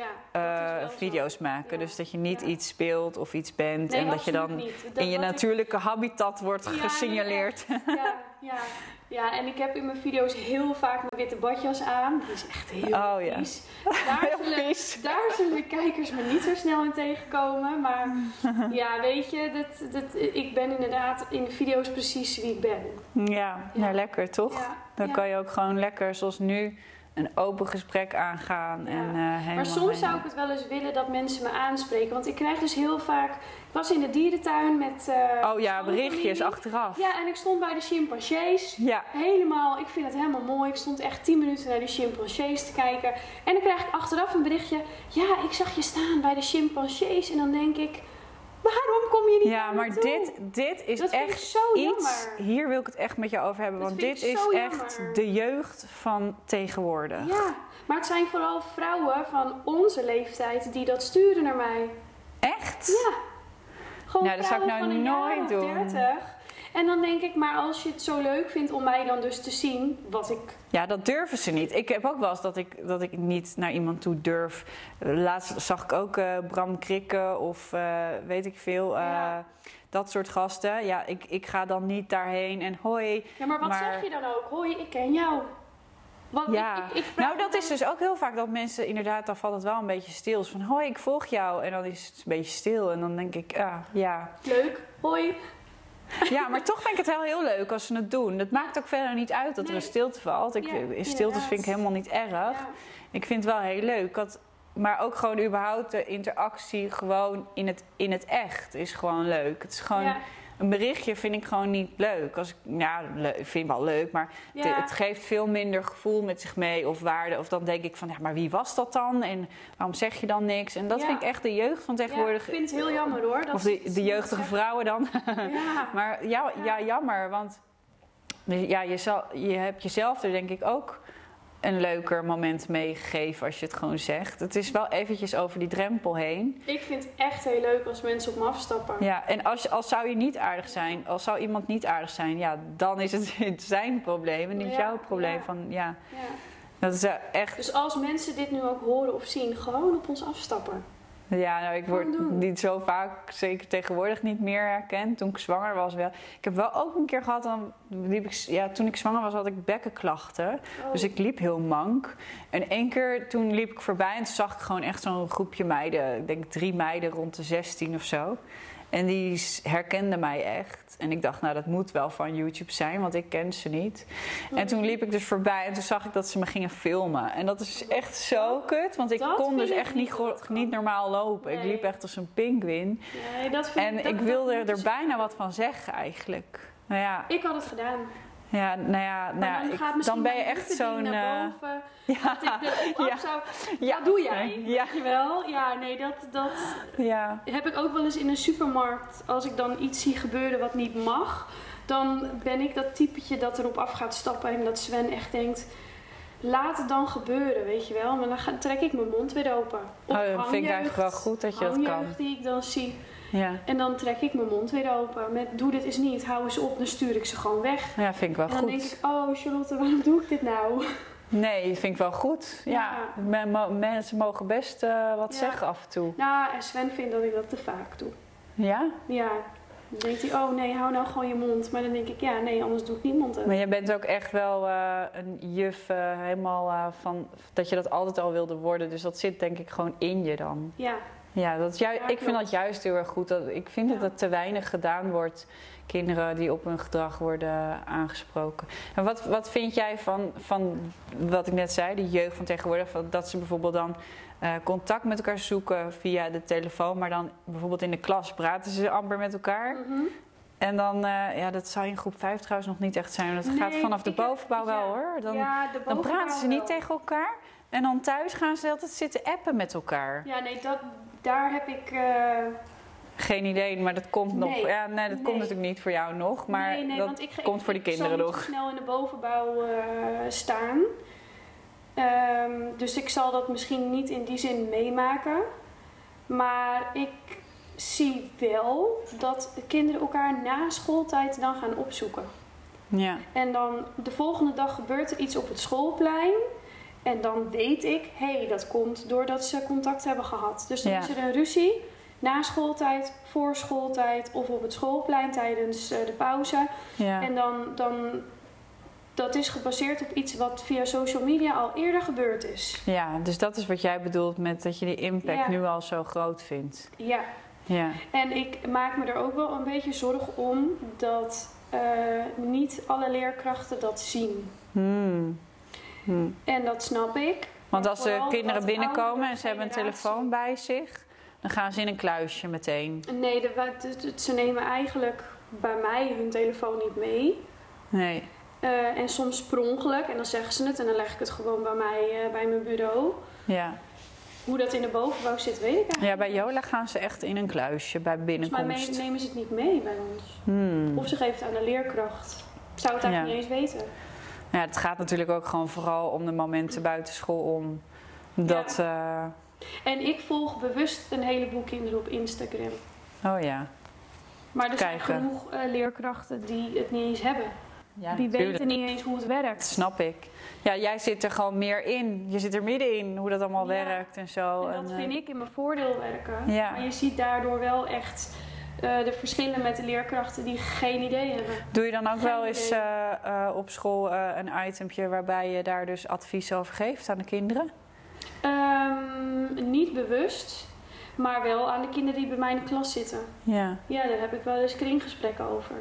eh, zo. video's maken. Dus dat je niet iets speelt of iets bent Nee, en dat je dan. Dat- in je ik- natuurlijke habitat wordt gesignaleerd. Ja, ja, *laughs* ja, en ik heb in mijn video's heel vaak mijn witte badjas aan. Die is echt heel Oh, ja. *laughs* Daar, Heel zullen, vies. daar zullen de kijkers me niet zo snel in tegenkomen. Maar *laughs* ja, weet je, dat, dat, ik ben inderdaad in de video's precies wie ik ben. Ja, nou lekker toch? Ja, Dan kan je ook gewoon lekker zoals nu een open gesprek aangaan. En, eh, Maar soms zou ik het wel eens willen dat mensen me aanspreken. Want ik krijg dus heel vaak... Was in de dierentuin met... eh, Oh ja, berichtjes achteraf. Ja, en ik stond bij de chimpansees. Ja. Helemaal, ik vind het helemaal mooi. Ik stond echt 10 minuten naar die chimpansees te kijken. En dan krijg ik achteraf een berichtje. Ja, ik zag je staan bij de chimpansees. En dan denk ik, waarom kom je niet Ja, maar toe? dit, dit is Dat echt zo iets. jammer. Hier wil ik het echt met je over hebben. Dat want dit is echt jammer. de jeugd van tegenwoordig. Ja, maar het zijn vooral vrouwen van onze leeftijd die dat sturen naar mij. Echt? Ja. Gewoon Nou, dat zou ik nou nooit doen. 30. En dan denk ik, maar als je het zo leuk vindt om mij dan dus te zien, wat ik Ja, dat durven ze niet. Ik heb ook wel eens dat ik, dat ik niet naar iemand toe durf. Laatst zag ik ook eh, Bram Krikke of eh, weet ik veel. eh, Ja. Dat soort gasten. Ja, ik, ik ga dan niet daarheen en hoi. Ja, maar wat zeg je dan ook? Hoi, ik ken jou. Ja, ik, ik, ik nou dat is dus ook heel vaak dat mensen inderdaad, dan valt het wel een beetje stil. Zo van hoi, ik volg jou. En dan is het een beetje stil. En dan denk ik, ja, ja. Leuk, hoi. Ja, maar toch vind ik het wel heel leuk als ze het doen. Het maakt ook verder niet uit dat er een stilte valt. Ik, Ja, stiltes vind ik helemaal niet erg. Ja. Ik vind het wel heel leuk. Had, maar ook gewoon überhaupt de interactie gewoon in het, in het echt is gewoon leuk. Het is gewoon Ja. Een berichtje vind ik gewoon niet leuk. Als ik, ja, ik vind het wel leuk, maar het, Ja. het geeft veel minder gevoel met zich mee of waarde. Of dan denk ik van, ja, maar wie was dat dan? En waarom zeg je dan niks? En dat Ja. vind ik echt de jeugd van Ja, tegenwoordig. ik vind het heel jammer hoor. Dat of de, de jeugdige vrouwen dan. Ja. *laughs* maar ja, ja, jammer, want ja, je, zal, je hebt jezelf er denk ik ook een leuker moment meegegeven als je het gewoon zegt. Het is wel eventjes over die drempel heen. Ik vind het echt heel leuk als mensen op me afstappen. Ja, en als, als zou je niet aardig zijn, als zou iemand niet aardig zijn, ja, dan is het *laughs* zijn probleem en niet Ja, jouw probleem. ja. Van, ja, Ja. dat is eh, echt. Dus als mensen dit nu ook horen of zien, gewoon op ons afstappen. Ja, nou, ik word niet zo vaak, zeker tegenwoordig niet meer herkend. Toen ik zwanger was wel. Ik heb wel ook een keer gehad, dan liep ik, ja, toen ik zwanger was had ik bekkenklachten. Oh. Dus ik liep heel mank. En één keer toen liep ik voorbij en toen zag ik gewoon echt zo'n groepje meiden. Ik denk drie meiden rond de 16 of zo. En die herkenden mij echt. En ik dacht, nou dat moet wel van YouTube zijn, want ik ken ze niet. En toen liep ik dus voorbij en toen zag ik dat ze me gingen filmen. En dat is echt zo kut, want ik Dat kon dus echt niet niet, normaal lopen. Ik liep echt als een pinguïn. Nee, dat vind En dat- ik wilde moeten er ze- bijna wat van zeggen eigenlijk. Nou ja, Ik had het gedaan. Ja nou ja, nou ja dan, ik- ben je echt zo'n... naar eh, boven. *laughs* ja, Dat ik ja. zou... Ja. Wat doe jij? Ja. Weet je wel? Ja, nee, dat, dat ja. heb ik ook wel eens in een supermarkt. Als ik dan iets zie gebeuren wat niet mag, dan ben ik dat typetje dat erop af gaat stappen en dat Sven echt denkt. Laat het dan gebeuren, weet je wel. Maar dan ga- trek ik mijn mond weer open. Oh, dat vind ik eigenlijk wel goed dat je dat kan. die ik dan zie. Ja. En dan trek ik mijn mond weer open. Met doe dit eens niet, hou eens op. Dan stuur ik ze gewoon weg. ja, vind ik wel En dan denk goed. ik, oh Charlotte, waarom doe ik dit nou? Nee, vind ik wel goed. Ja, Ja. men- mo- mensen mogen best eh, wat Ja. zeggen af en toe. Nou, en Sven vindt dat ik dat te vaak doe. Ja? Ja, dan denkt hij, oh nee, hou nou gewoon je mond. Maar dan denk ik, ja, nee, anders doe ik niet mond open. Maar je bent ook echt wel eh, een juf eh, helemaal van... dat je dat altijd al wilde worden. Dus dat zit denk ik gewoon in je dan. Ja, Ja, dat is ik vind dat juist heel erg goed. Dat, ik vind dat het te weinig gedaan wordt. Kinderen die op hun gedrag worden aangesproken. En wat, wat vind jij van, van wat ik net zei, de jeugd van tegenwoordig? Dat ze bijvoorbeeld dan eh, contact met elkaar zoeken via de telefoon. Maar dan bijvoorbeeld in de klas praten ze amper met elkaar. Mhm. En dan, eh, ja, dat zou in groep 5 trouwens nog niet echt zijn. want Dat gaat vanaf de bovenbouw wel ja. hoor. Dan, ja, de dan praten ze niet wel. tegen elkaar. En dan thuis gaan ze altijd zitten appen met elkaar. Ja, nee, dat, daar heb ik... eh, Geen idee, maar dat komt nog. Nee. Ja, nee, dat Nee. komt natuurlijk niet voor jou nog. Maar nee, nee, dat want ik, ga- komt ik- voor de ik zal kinderen nog. zo snel in de bovenbouw eh, staan. Ehm, dus ik zal dat misschien niet in die zin meemaken. Maar ik zie wel dat de kinderen elkaar na schooltijd dan gaan opzoeken. Ja, En dan de volgende dag gebeurt er iets op het schoolplein. En dan weet ik, hé, hey, dat komt doordat ze contact hebben gehad. Dus dan Ja. is er een ruzie na schooltijd, voor schooltijd of op het schoolplein tijdens eh, de pauze. ja. En dan, dan, dat is gebaseerd op iets wat via social media al eerder gebeurd is. ja, dus dat is wat jij bedoelt met dat je die impact Ja. nu al zo groot vindt. Ja, Ja, en ik maak me er ook wel een beetje zorgen om dat eh, niet alle leerkrachten dat zien. Hmm. Hmm. En dat snap ik. Want Maar als de kinderen binnenkomen en ze hebben een telefoon bij zich, dan gaan ze in een kluisje meteen. Nee, de, de- ze nemen eigenlijk bij mij hun telefoon niet mee. Nee. Eh, en soms per ongeluk. En dan zeggen ze het en dan leg ik het gewoon bij mij, eh, bij mijn bureau. Ja. Hoe dat in de bovenbouw zit, weet ik eigenlijk ja, bij Jola gaan ze echt in een kluisje bij binnenkomst. me- nemen ze het niet mee bij ons. Hmm. Of ze geven het aan de leerkracht. Ik zou het eigenlijk Ja. niet eens weten. Ja, het gaat natuurlijk ook gewoon vooral om de momenten buiten school om. Dat, eh, En ik volg bewust een heleboel kinderen op Instagram. oh ja. Maar er zijn genoeg eh, leerkrachten die het niet eens hebben. ja die natuurlijk. weten niet eens hoe het werkt. Dat snap ik. Ja, jij zit er gewoon meer in. Je zit er middenin, hoe dat allemaal Ja. werkt en zo. En dat En, vind eh, ik in mijn voordeel werken. Ja. Maar je ziet daardoor wel echt eh, de verschillen met de leerkrachten die geen idee hebben. Doe je dan ook Geen wel eens eh, eh, op school een itempje waarbij je daar dus advies over geeft aan de kinderen? Ehm, niet bewust, maar wel aan de kinderen die bij mij in de klas zitten. Ja. Ja, daar heb ik wel eens kringgesprekken over.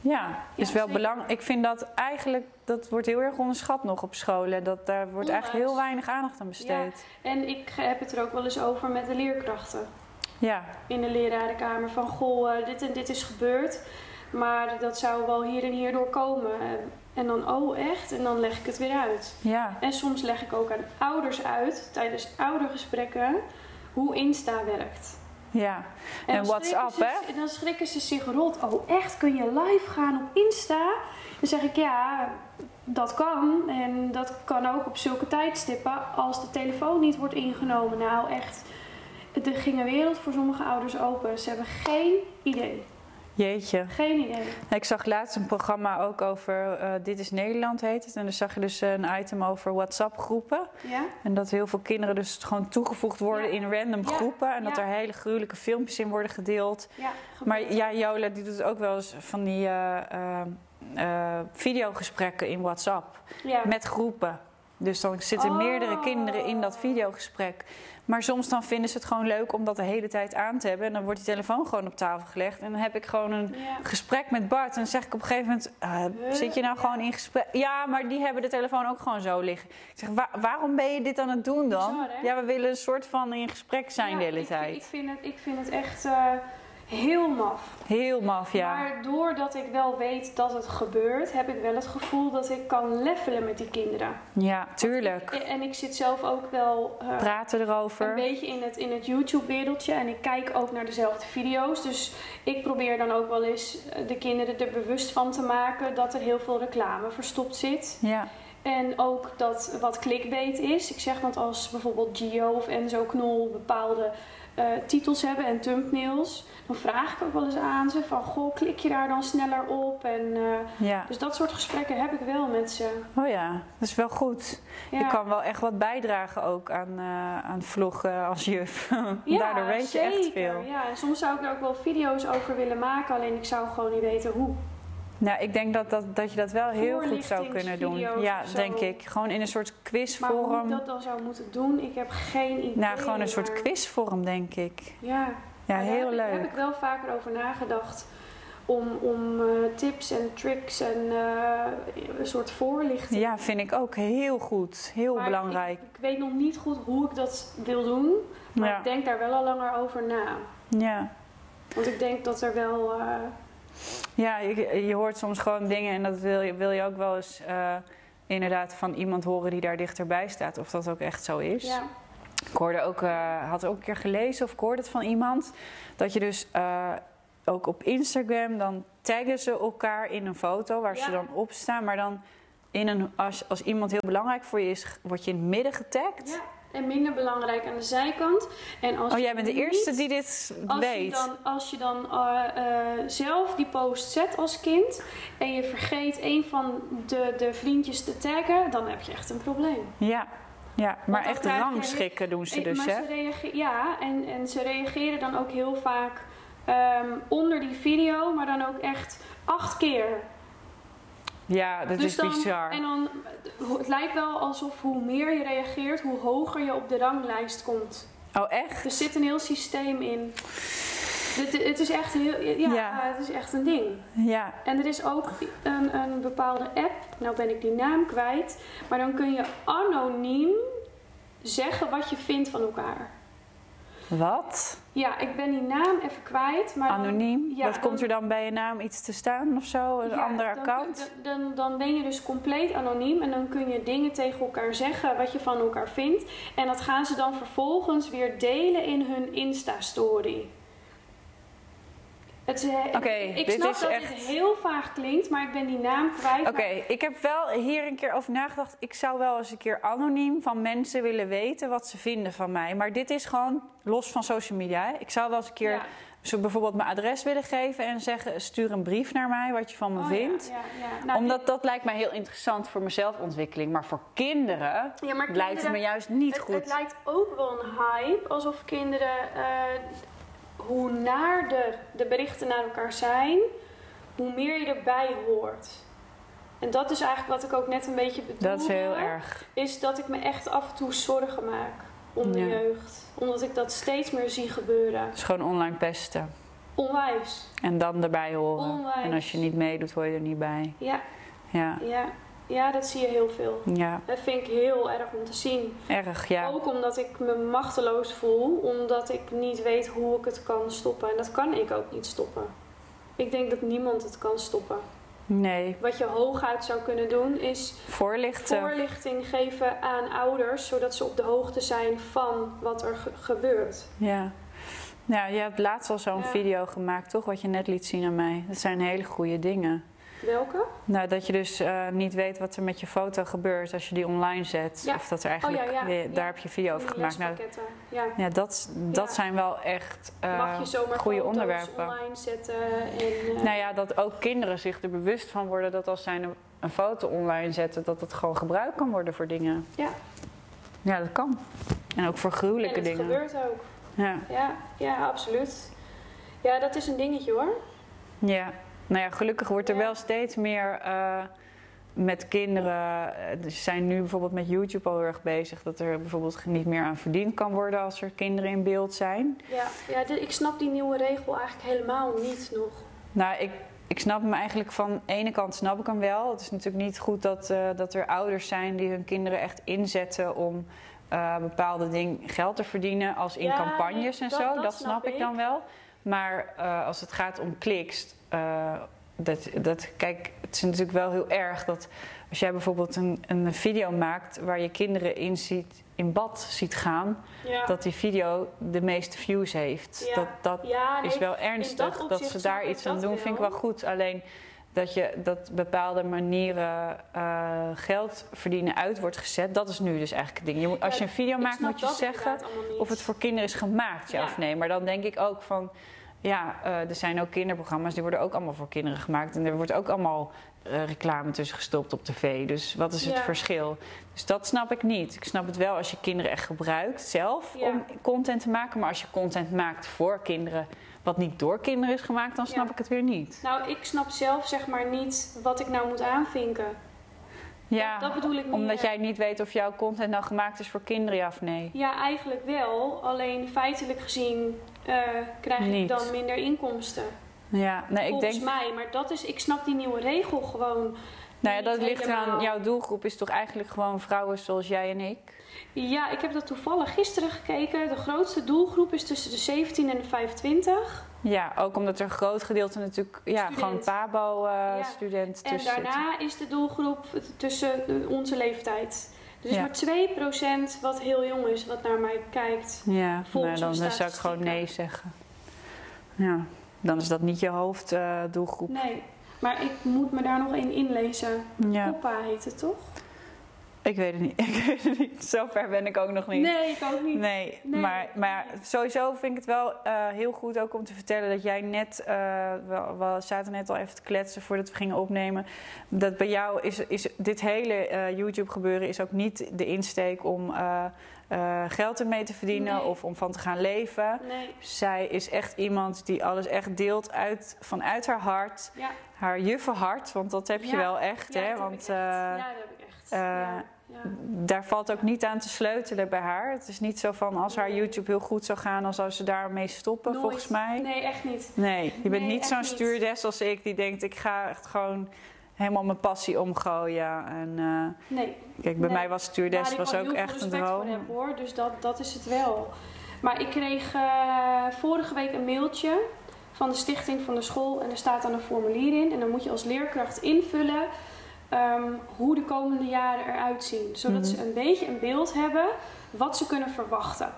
Ja, is Ja, wel belangrijk. Ik vind dat eigenlijk, dat wordt heel erg onderschat nog op scholen. Dat, daar wordt eigenlijk heel weinig aandacht aan besteed. En ik heb het er ook wel eens over met de leerkrachten. Ja, in de lerarenkamer van goh, eh, dit en dit is gebeurd. Maar dat zou wel hier en hier doorkomen. En dan, oh echt? En dan leg ik het weer uit. Ja. En soms leg ik ook aan ouders uit, tijdens oudergesprekken, hoe Insta werkt. Ja. En, WhatsApp, hè? En dan schrikken ze zich rot. Oh, echt? Kun je live gaan op Insta? Dan zeg ik ja, dat kan. En dat kan ook op zulke tijdstippen als de telefoon niet wordt ingenomen. Nou, echt. Er ging een wereld voor sommige ouders open. Ze hebben geen idee. Jeetje. Geen idee. Ik zag laatst een programma ook over eh, Dit is Nederland heet het. En dan zag je dus een item over WhatsApp groepen. Ja? En dat heel veel kinderen dus gewoon toegevoegd worden Ja. in random Ja. groepen. En dat er hele gruwelijke filmpjes in worden gedeeld. Ja, Maar ja, Jola die doet ook wel eens van die eh, eh, eh, videogesprekken in WhatsApp. ja. Met groepen. Dus dan zitten Oh. meerdere kinderen in dat videogesprek. Maar soms dan vinden ze het gewoon leuk om dat de hele tijd aan te hebben. En dan wordt die telefoon gewoon op tafel gelegd. En dan heb ik gewoon een Ja. gesprek met Bart. En dan zeg ik op een gegeven moment: eh, Zit je nou gewoon in gesprek? Ja, maar die hebben de telefoon ook gewoon zo liggen. Ik zeg: "Wa- Waarom ben je dit aan het doen dan? Bizar, ja, we willen een soort van in gesprek zijn Ja, de hele ik, tijd. Ik vind het, ik vind het echt eh, heel maf. Heel maf, ja. Maar doordat ik wel weet dat het gebeurt, heb ik wel het gevoel dat ik kan levelen met die kinderen. Ja, tuurlijk. En ik zit zelf ook wel eh, Praten een erover. beetje in het, in het YouTube-wereldje en ik kijk ook naar dezelfde video's. Dus ik probeer dan ook wel eens eh, de kinderen er bewust van te maken dat er heel veel reclame verstopt zit. Ja, En ook dat wat clickbait is. Ik zeg want als bijvoorbeeld Gio of Enzo Knol bepaalde eh, titels hebben en thumbnails, dan vraag ik ook wel eens aan ze van goh, klik je daar dan sneller op? En, eh, ja. dus dat soort gesprekken heb ik wel met ze. Oh ja, dat is wel goed. Ja. Je kan wel echt wat bijdragen ook aan, eh, aan vloggen als juf. *laughs* Ja, Daardoor weet je echt veel. Ja, en soms zou ik er ook wel video's over willen maken, alleen ik zou gewoon niet weten hoe. Nou, ik denk dat, dat, dat je dat wel heel goed zou kunnen doen. Ja, denk ik. Gewoon in een soort Maar hoe ik quizvorm. dat dan zou moeten doen, ik heb geen idee. Nou, gewoon een soort quizvorm, denk ik. Ja, Ja, daar heel heb ik- Daar heb leuk. ik wel vaker over nagedacht. Om, om eh, tips en tricks en eh, een soort voorlichting. Ja, vind ik ook heel goed. Heel Maar belangrijk. Ik, ik weet nog niet goed hoe ik dat wil doen. Maar Ja. ik denk daar wel al langer over na. Ja. Want ik denk dat er wel... eh, Ja, je, je hoort soms gewoon dingen en dat wil je, wil je ook wel eens eh, inderdaad van iemand horen die daar dichterbij staat. Of dat ook echt zo is. ja, Ik hoorde ook, eh, had ook een keer gelezen of ik hoorde het van iemand. Dat je dus eh, ook op Instagram, dan taggen ze elkaar in een foto waar ze dan op staan. Maar dan in een, als, als iemand heel belangrijk voor je is, word je in het midden getagd. ja. En minder belangrijk aan de zijkant. En als Oh, jij bent de niet- eerste die dit Als je dan, als je dan eh, eh, zelf die post zet als kind en je vergeet een van de, de vriendjes te taggen, dan heb je echt een probleem. Ja, ja. maar echt rangschikken doen ze dus, maar hè? Ze reage- ja, en, en ze reageren dan ook heel vaak ehm, onder die video, maar dan ook echt acht keer. Ja, dat dus is dan, bizar. En dan, het lijkt wel alsof hoe meer je reageert, hoe hoger je op de ranglijst komt. Oh, echt? Er zit een heel systeem in. Het, het is echt heel, ja, Ja. het is echt een ding. Ja, En er is ook een, een bepaalde app, nou ben ik die naam kwijt, maar dan kun je anoniem zeggen wat je vindt van elkaar. Wat? Ja, ik ben die naam even kwijt. Maar dan- Anoniem? ja, Wat dan- komt er dan bij je naam iets te staan of zo? Een ja, ander dan account? kun- Dan, dan ben je dus compleet anoniem en dan kun je dingen tegen elkaar zeggen wat je van elkaar vindt. En dat gaan ze dan vervolgens weer delen in hun Insta-story. Het is, eh, Oké, ik dit snap is dat echt- dit heel vaag klinkt, maar ik ben die naam kwijt. Oké, ik heb wel hier een keer over nagedacht. Ik zou wel eens een keer anoniem van mensen willen weten wat ze vinden van mij. Maar dit is gewoon los van social media. Hè? Ik zou wel eens een keer Ja. zo bijvoorbeeld mijn adres willen geven en zeggen: stuur een brief naar mij wat je van me Oh, vindt. ja, ja. Nou, Omdat dat lijkt mij heel interessant voor mijn zelfontwikkeling. Maar voor kinderen lijkt het me juist niet het, goed. Het lijkt ook wel een hype, alsof kinderen, eh, hoe naarder de berichten naar elkaar zijn, hoe meer je erbij hoort. En dat is eigenlijk wat ik ook net een beetje bedoelde. dat is heel erg. Is dat ik me echt af en toe zorgen maak om de Ja. jeugd. Omdat ik dat steeds meer zie gebeuren. Het is gewoon online pesten. Onwijs. En dan erbij horen. Onwijs. En als je niet meedoet, hoor je er niet bij. Ja, Ja, ja, ja, dat zie je heel veel. ja. Dat vind ik heel erg om te zien. erg, ja. Ook omdat ik me machteloos voel, omdat ik niet weet hoe ik het kan stoppen. En dat kan ik ook niet stoppen. Ik denk dat niemand het kan stoppen. Nee, Wat je hooguit zou kunnen doen is voorlichten. voorlichting geven aan ouders, zodat ze op de hoogte zijn van wat er ge- gebeurt. Ja. Ja, je hebt laatst al zo'n Ja. video gemaakt, toch? Wat je net liet zien aan mij. Dat zijn hele goede dingen. Welke? Nou, dat je dus eh, niet weet wat er met je foto gebeurt als je die online zet. Ja. Of dat er eigenlijk, Oh ja, ja. daar heb je video over gemaakt. Nou. Ja. ja, dat, dat zijn wel echt eh, Mag je zomaar goede foto's onderwerpen. online zetten en... eh, Nou ja, dat ook kinderen zich er bewust van worden dat als zij een, een foto online zetten, dat het gewoon gebruikt kan worden voor dingen. Ja. Ja, dat kan. En ook voor en gruwelijke dingen. gebeurt ook. Ja. Ja, ja, absoluut. Ja, dat is een dingetje hoor. ja. Nou ja, gelukkig wordt er wel steeds meer eh, met kinderen. eh, Ze zijn nu bijvoorbeeld met YouTube al heel erg bezig dat er bijvoorbeeld niet meer aan verdiend kan worden als er kinderen in beeld zijn. Ja, ja ik snap die nieuwe regel eigenlijk helemaal niet nog. Nou, ik, ik snap hem eigenlijk van de ene kant snap ik hem wel. Het is natuurlijk niet goed dat, eh, dat er ouders zijn die hun kinderen echt inzetten om bepaalde dingen geld te verdienen, als in Ja, campagnes en dat- zo. dat Dat, snap snap ik dan wel. Maar eh, als het gaat om kliks, eh, dat, dat, kijk, het is natuurlijk wel heel erg dat als jij bijvoorbeeld een, een video maakt waar je kinderen in, ziet, in bad ziet gaan, Ja, dat die video de meeste views heeft. Ja. Dat, dat ja nee, is wel ernstig dat ze daar iets aan doen, vind ik wel goed. Alleen dat je dat bepaalde manieren eh, geld verdienen uit wordt gezet, dat is nu dus eigenlijk het ding. Je moet, als je een video maakt, moet je zeggen of het voor kinderen is gemaakt, Ja. of nee. Maar dan denk ik ook van, ja, eh, er zijn ook kinderprogramma's die worden ook allemaal voor kinderen gemaakt en er wordt ook allemaal eh, reclame tussen gestopt op tv. Dus wat is het verschil? Dus dat snap ik niet. Ik snap het wel als je kinderen echt gebruikt zelf Ja. om content te maken. Maar als je content maakt voor kinderen, wat niet door kinderen is gemaakt, dan snap Ja. ik het weer niet. Nou, ik snap zelf zeg maar niet wat ik nou moet aanvinken. Ja, dat bedoel ik meer. omdat jij niet weet of jouw content nou gemaakt is voor kinderen, ja of nee. Ja, eigenlijk wel. Alleen feitelijk gezien eh, krijg ik dan minder inkomsten. Ja, nee, ik volgens denk. mij. Maar dat is, ik snap die nieuwe regel gewoon. Nou ja, dat ligt eraan. helemaal. Jouw doelgroep is toch eigenlijk gewoon vrouwen zoals jij en ik? Ja, ik heb dat toevallig gisteren gekeken. De grootste doelgroep is tussen de 17 en de 25. Ja, ook omdat er een groot gedeelte natuurlijk, ja, Student. gewoon Ja. Pabo-student En tussen zit. daarna is de doelgroep tussen de- onze leeftijd. Dus Ja. maar 2% wat heel jong is, wat naar mij kijkt. Ja, nou, volgens dan, de dan zou ik gewoon nee zeggen. Ja, dan is dat niet je hoofddoelgroep. Nee, maar ik moet me daar nog in inlezen. ja, heet het toch? Ik weet het niet. *laughs* Ik weet het niet. Zover ben ik ook nog niet. Nee, ik ook niet. Nee, Nee. Maar, maar sowieso vind ik het wel eh, heel goed ook om te vertellen dat jij net, eh, we, we zaten net al even te kletsen voordat we gingen opnemen, dat bij jou is, is dit hele eh, YouTube gebeuren is ook niet de insteek om eh, geld ermee te verdienen Nee. of om van te gaan leven. Nee, Zij is echt iemand die alles echt deelt uit, vanuit haar hart, ja. haar juffenhart, want dat heb je Ja. wel echt, ja, hè? dat heb Want ik echt. ja, dat heb ik echt. eh, ja, daar valt ook niet aan te sleutelen bij haar. Het is niet zo van als haar. YouTube heel goed zou gaan, dan zou ze daarmee stoppen, Nooit. volgens mij. Nee, echt niet. Nee, je bent Nee, niet zo'n stuurdes als ik die denkt ik ga echt gewoon helemaal mijn passie omgooien. En eh, Nee. kijk, bij Nee. mij was stuurdes ik was ook heel echt veel een respect voor droom. heb hoor, dus dat, dat is het wel. Maar ik kreeg eh, vorige week een mailtje van de stichting van de school en er staat dan een formulier in. En dan moet je als leerkracht invullen ehm, hoe de komende jaren eruit zien. Zodat Mhm. ze een beetje een beeld hebben wat ze kunnen verwachten.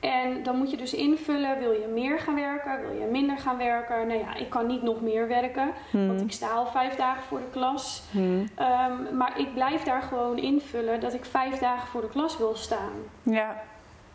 En dan moet je dus invullen, wil je meer gaan werken, wil je minder gaan werken? Nou ja, ik kan niet nog meer werken, want Hmm, ik sta al vijf dagen voor de klas. hmm. Ehm, maar ik blijf daar gewoon invullen dat ik vijf dagen voor de klas wil staan. Ja.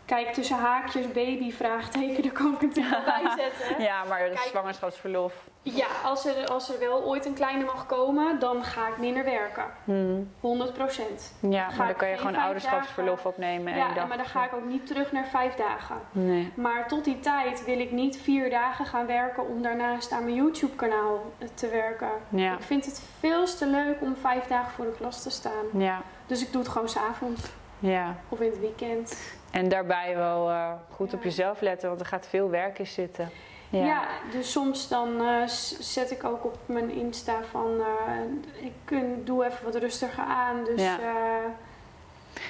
Kijk, tussen haakjes, baby, vraagteken, daar kan ik het natuurlijk *laughs* wel bij zetten. ja, maar Kijk. zwangerschapsverlof. Ja, als er, als er wel ooit een kleine mag komen, dan ga ik minder werken. Hmm. 100 procent. Ja, Ga maar dan kan je gewoon ouderschapsverlof dagen- opnemen. één Ja, dag. maar dan ga ik ook niet terug naar vijf dagen. Nee. Maar tot die tijd wil ik niet vier dagen gaan werken om daarnaast aan mijn YouTube-kanaal te werken. Ja. Ik vind het veel te leuk om vijf dagen voor de klas te staan. Ja. Dus ik doe het gewoon s'avonds ja. of in het weekend. En daarbij wel eh, goed op Ja. jezelf letten, want er gaat veel werk in zitten. Ja, dus soms dan eh, zet ik ook op mijn Insta van... eh, ik kun, doe even wat rustiger aan, dus... Ja.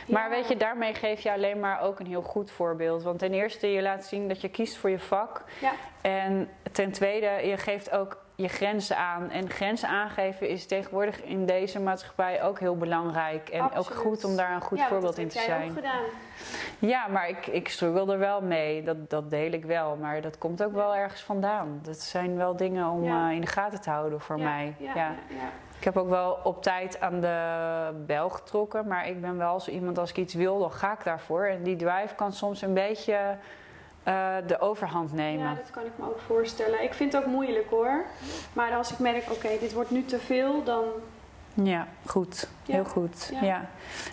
Maar Ja. weet je, daarmee geef je alleen maar ook een heel goed voorbeeld. Want ten eerste, je laat zien dat je kiest voor je vak. Ja. En ten tweede, je geeft ook je grenzen aan. En grenzen aangeven is tegenwoordig in deze maatschappij ook heel belangrijk. En ook goed om daar een goed Ja, voorbeeld dat in te heb jij zijn. ook gedaan. Ja, maar ik, ik struggle er wel mee. Dat, dat deel ik wel. Maar dat komt ook wel ergens vandaan. Dat zijn wel dingen om Ja. eh, in de gaten te houden voor Ja, mij. Ja, Ja. ja. ja. Ik heb ook wel op tijd aan de bel getrokken. Maar ik ben wel zo iemand, als ik iets wil, dan ga ik daarvoor. En die drive kan soms een beetje eh, de overhand nemen. Ja, dat kan ik me ook voorstellen. Ik vind het ook moeilijk hoor. Maar als ik merk, oké, dit wordt nu te veel, dan... Ja, goed. Ja. Heel goed. Ja. Ja.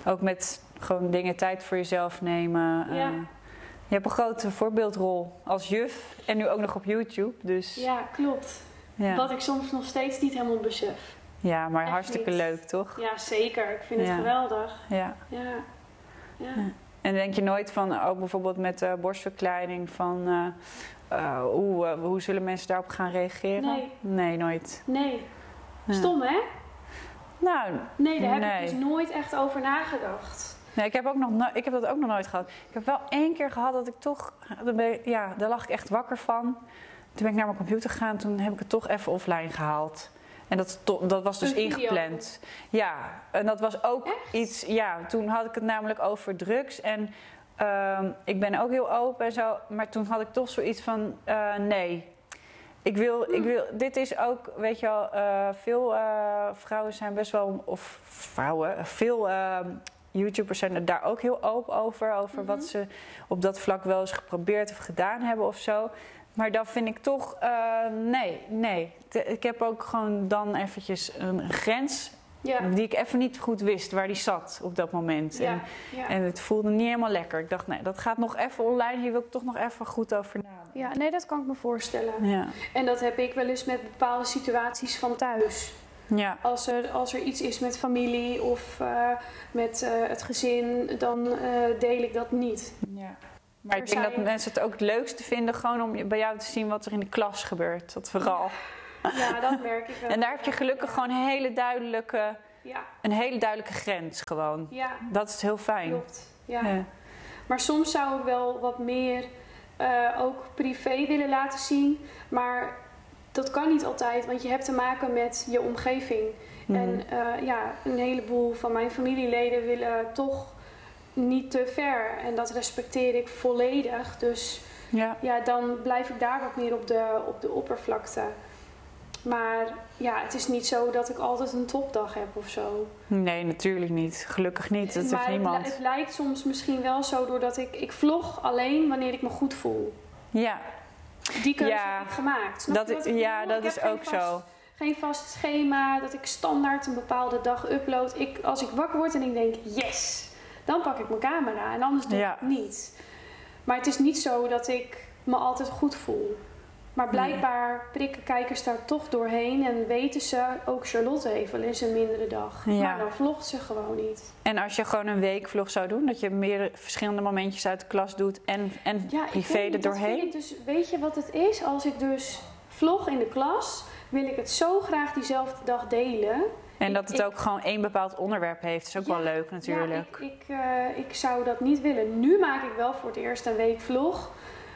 Ook met gewoon dingen tijd voor jezelf nemen. Ja. Eh, je hebt een grote voorbeeldrol als juf en nu ook nog op YouTube. Dus ja, Ja, klopt. ja. Wat ik soms nog steeds niet helemaal besef. maar Echt hartstikke niet. leuk, toch? Ja, zeker. Ik vind het Ja. geweldig. Ja. Ja. En denk je nooit van, ook bijvoorbeeld met de borstverkleining, van eh, eh, hoe, eh, hoe zullen mensen daarop gaan reageren? Nee. Nee, nooit. Nee. Stom, hè? Nou, Nee, daar heb Nee. ik dus nooit echt over nagedacht. Nee, ik heb, ook nog no- ik heb dat ook nog nooit gehad. Ik heb wel één keer gehad dat ik toch... Ja, daar lag ik echt wakker van. Toen ben ik naar mijn computer gegaan. Toen heb ik het toch even offline gehaald. En dat, dat was dus Een video? ingepland. Ja, en dat was ook Echt? iets... Ja, toen had ik het namelijk over drugs. En ehm, ik ben ook heel open en zo. Maar toen had ik toch zoiets van... eh, nee, ik wil, ik wil, dit is ook, weet je wel, eh, veel eh, vrouwen zijn best wel, of vrouwen, veel eh, YouTubers zijn er daar ook heel open over. Over Mhm. wat ze op dat vlak wel eens geprobeerd of gedaan hebben of zo. Maar dan vind ik toch, eh, nee, nee. Ik heb ook gewoon dan eventjes een grens Ja. die ik even niet goed wist waar die zat op dat moment. Ja. En, Ja. en het voelde niet helemaal lekker. Ik dacht, nee, dat gaat nog even online. Hier wil ik toch nog even goed over nadenken. ja, nee, dat kan ik me voorstellen. Ja, En dat heb ik wel eens met bepaalde situaties van thuis. ja. Als er, als er iets is met familie of eh, met eh, het gezin, dan deel ik dat niet. Ja. Maar ik denk dat mensen het ook het leukste vinden gewoon om je- bij jou te zien wat er in de klas gebeurt. Dat vooral. Ja, dat merk ik *laughs* wel. En daar heb je gelukkig Ja. gewoon een hele duidelijke, Ja, een hele duidelijke grens gewoon. ja, Dat is heel fijn. klopt. Ja. Ja. Maar soms zou ik wel wat meer eh, ook privé willen laten zien. Maar dat kan niet altijd, want je hebt te maken met je omgeving. Mhm. En eh, ja, een heleboel van mijn familieleden willen toch niet te ver. En dat respecteer ik volledig. Dus Ja. ja, dan blijf ik daar wat meer op de, op de oppervlakte. Maar ja, het is niet zo dat ik altijd een topdag heb of zo. Nee, natuurlijk niet. Gelukkig niet. Dat heeft het, niemand. het lijkt soms misschien wel zo doordat ik... Ik vlog alleen wanneer ik me goed voel. Ja, Die keuze Ja, heb ik gemaakt. Snap dat, ik ja bedoel? dat Ik is ook vast- zo. Geen vast schema, dat ik standaard een bepaalde dag upload. Ik, als ik wakker word en ik denk, yes, dan pak ik mijn camera. En anders doe Ja. ik het niet. Maar het is niet zo dat ik me altijd goed voel. Maar blijkbaar prikken kijkers daar toch doorheen en weten ze, ook Charlotte heeft wel eens een mindere dag. Ja. Maar dan vlogt ze gewoon niet. En als je gewoon een weekvlog zou doen, dat je meer verschillende momentjes uit de klas doet en, en Ja, privé er doorheen. vind ik dus, weet je wat het is? Als ik dus vlog in de klas, wil ik het zo graag diezelfde dag delen. En dat het ik- ook gewoon één bepaald onderwerp heeft, is ook Ja, wel leuk natuurlijk. Ja, ik, ik, eh, ik zou dat niet willen. Nu maak ik wel voor het eerst een week vlog.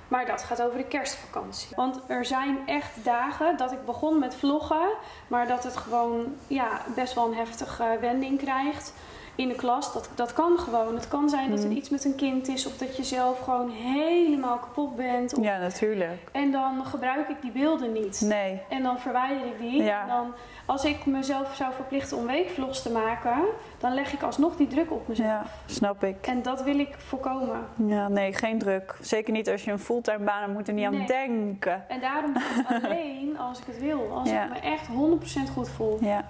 Maar dat gaat over de kerstvakantie. Want er zijn echt dagen dat ik begon met vloggen. Maar dat het gewoon ja, best wel een heftige wending krijgt in de klas. Dat, dat kan gewoon. Het kan zijn dat er Mhm. iets met een kind is. Of dat je zelf gewoon helemaal kapot bent. Of- Ja, natuurlijk. En dan gebruik ik die beelden niet. Nee. En dan verwijder ik die. Ja. En dan, als ik mezelf zou verplichten om weekvlogs te maken, dan leg ik alsnog die druk op mezelf. Ja, snap ik. En dat wil ik voorkomen. Ja, nee, geen druk. Zeker niet als je een fulltime baan hebt, moet er niet aan denken. En daarom doe ik het *laughs* alleen als ik het wil. Als Ja. ik me echt 100% goed voel. Ja.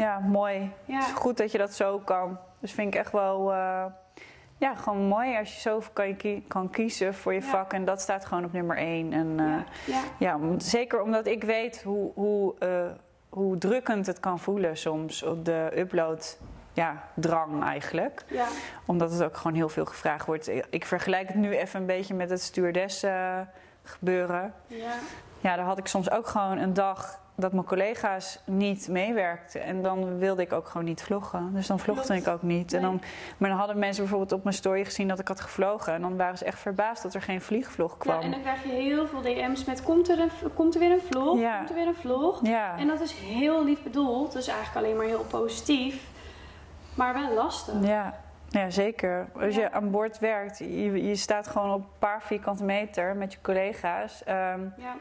Ja, mooi. Ja. Het is goed dat je dat zo kan. Dus vind ik echt wel, eh, ja, gewoon mooi als je zo kan, kie- kan kiezen voor je Ja. vak. En dat staat gewoon op nummer één. En eh, Ja. ja. ja, om- zeker omdat ik weet hoe, hoe, eh, hoe drukkend het kan voelen soms op de upload. Ja, drang eigenlijk. ja. Omdat het ook gewoon heel veel gevraagd wordt. Ik vergelijk het nu even een beetje met het stewardess gebeuren. ja. Ja, daar had ik soms ook gewoon een dag dat mijn collega's niet meewerkten. En dan wilde ik ook gewoon niet vloggen. Dus dan vlogde ik ook niet. En dan, maar dan hadden mensen bijvoorbeeld op mijn story gezien dat ik had gevlogen. En dan waren ze echt verbaasd dat er geen vliegvlog kwam. Ja, en dan krijg je heel veel DM's met komt er, een, komt er weer een vlog? Ja. Komt er weer een vlog? Ja. En dat is heel lief bedoeld, dus eigenlijk alleen maar heel positief, maar wel lastig. Ja, ja zeker. Als je aan boord werkt, je, je staat gewoon op een paar vierkante meter met je collega's. Ehm, Ja.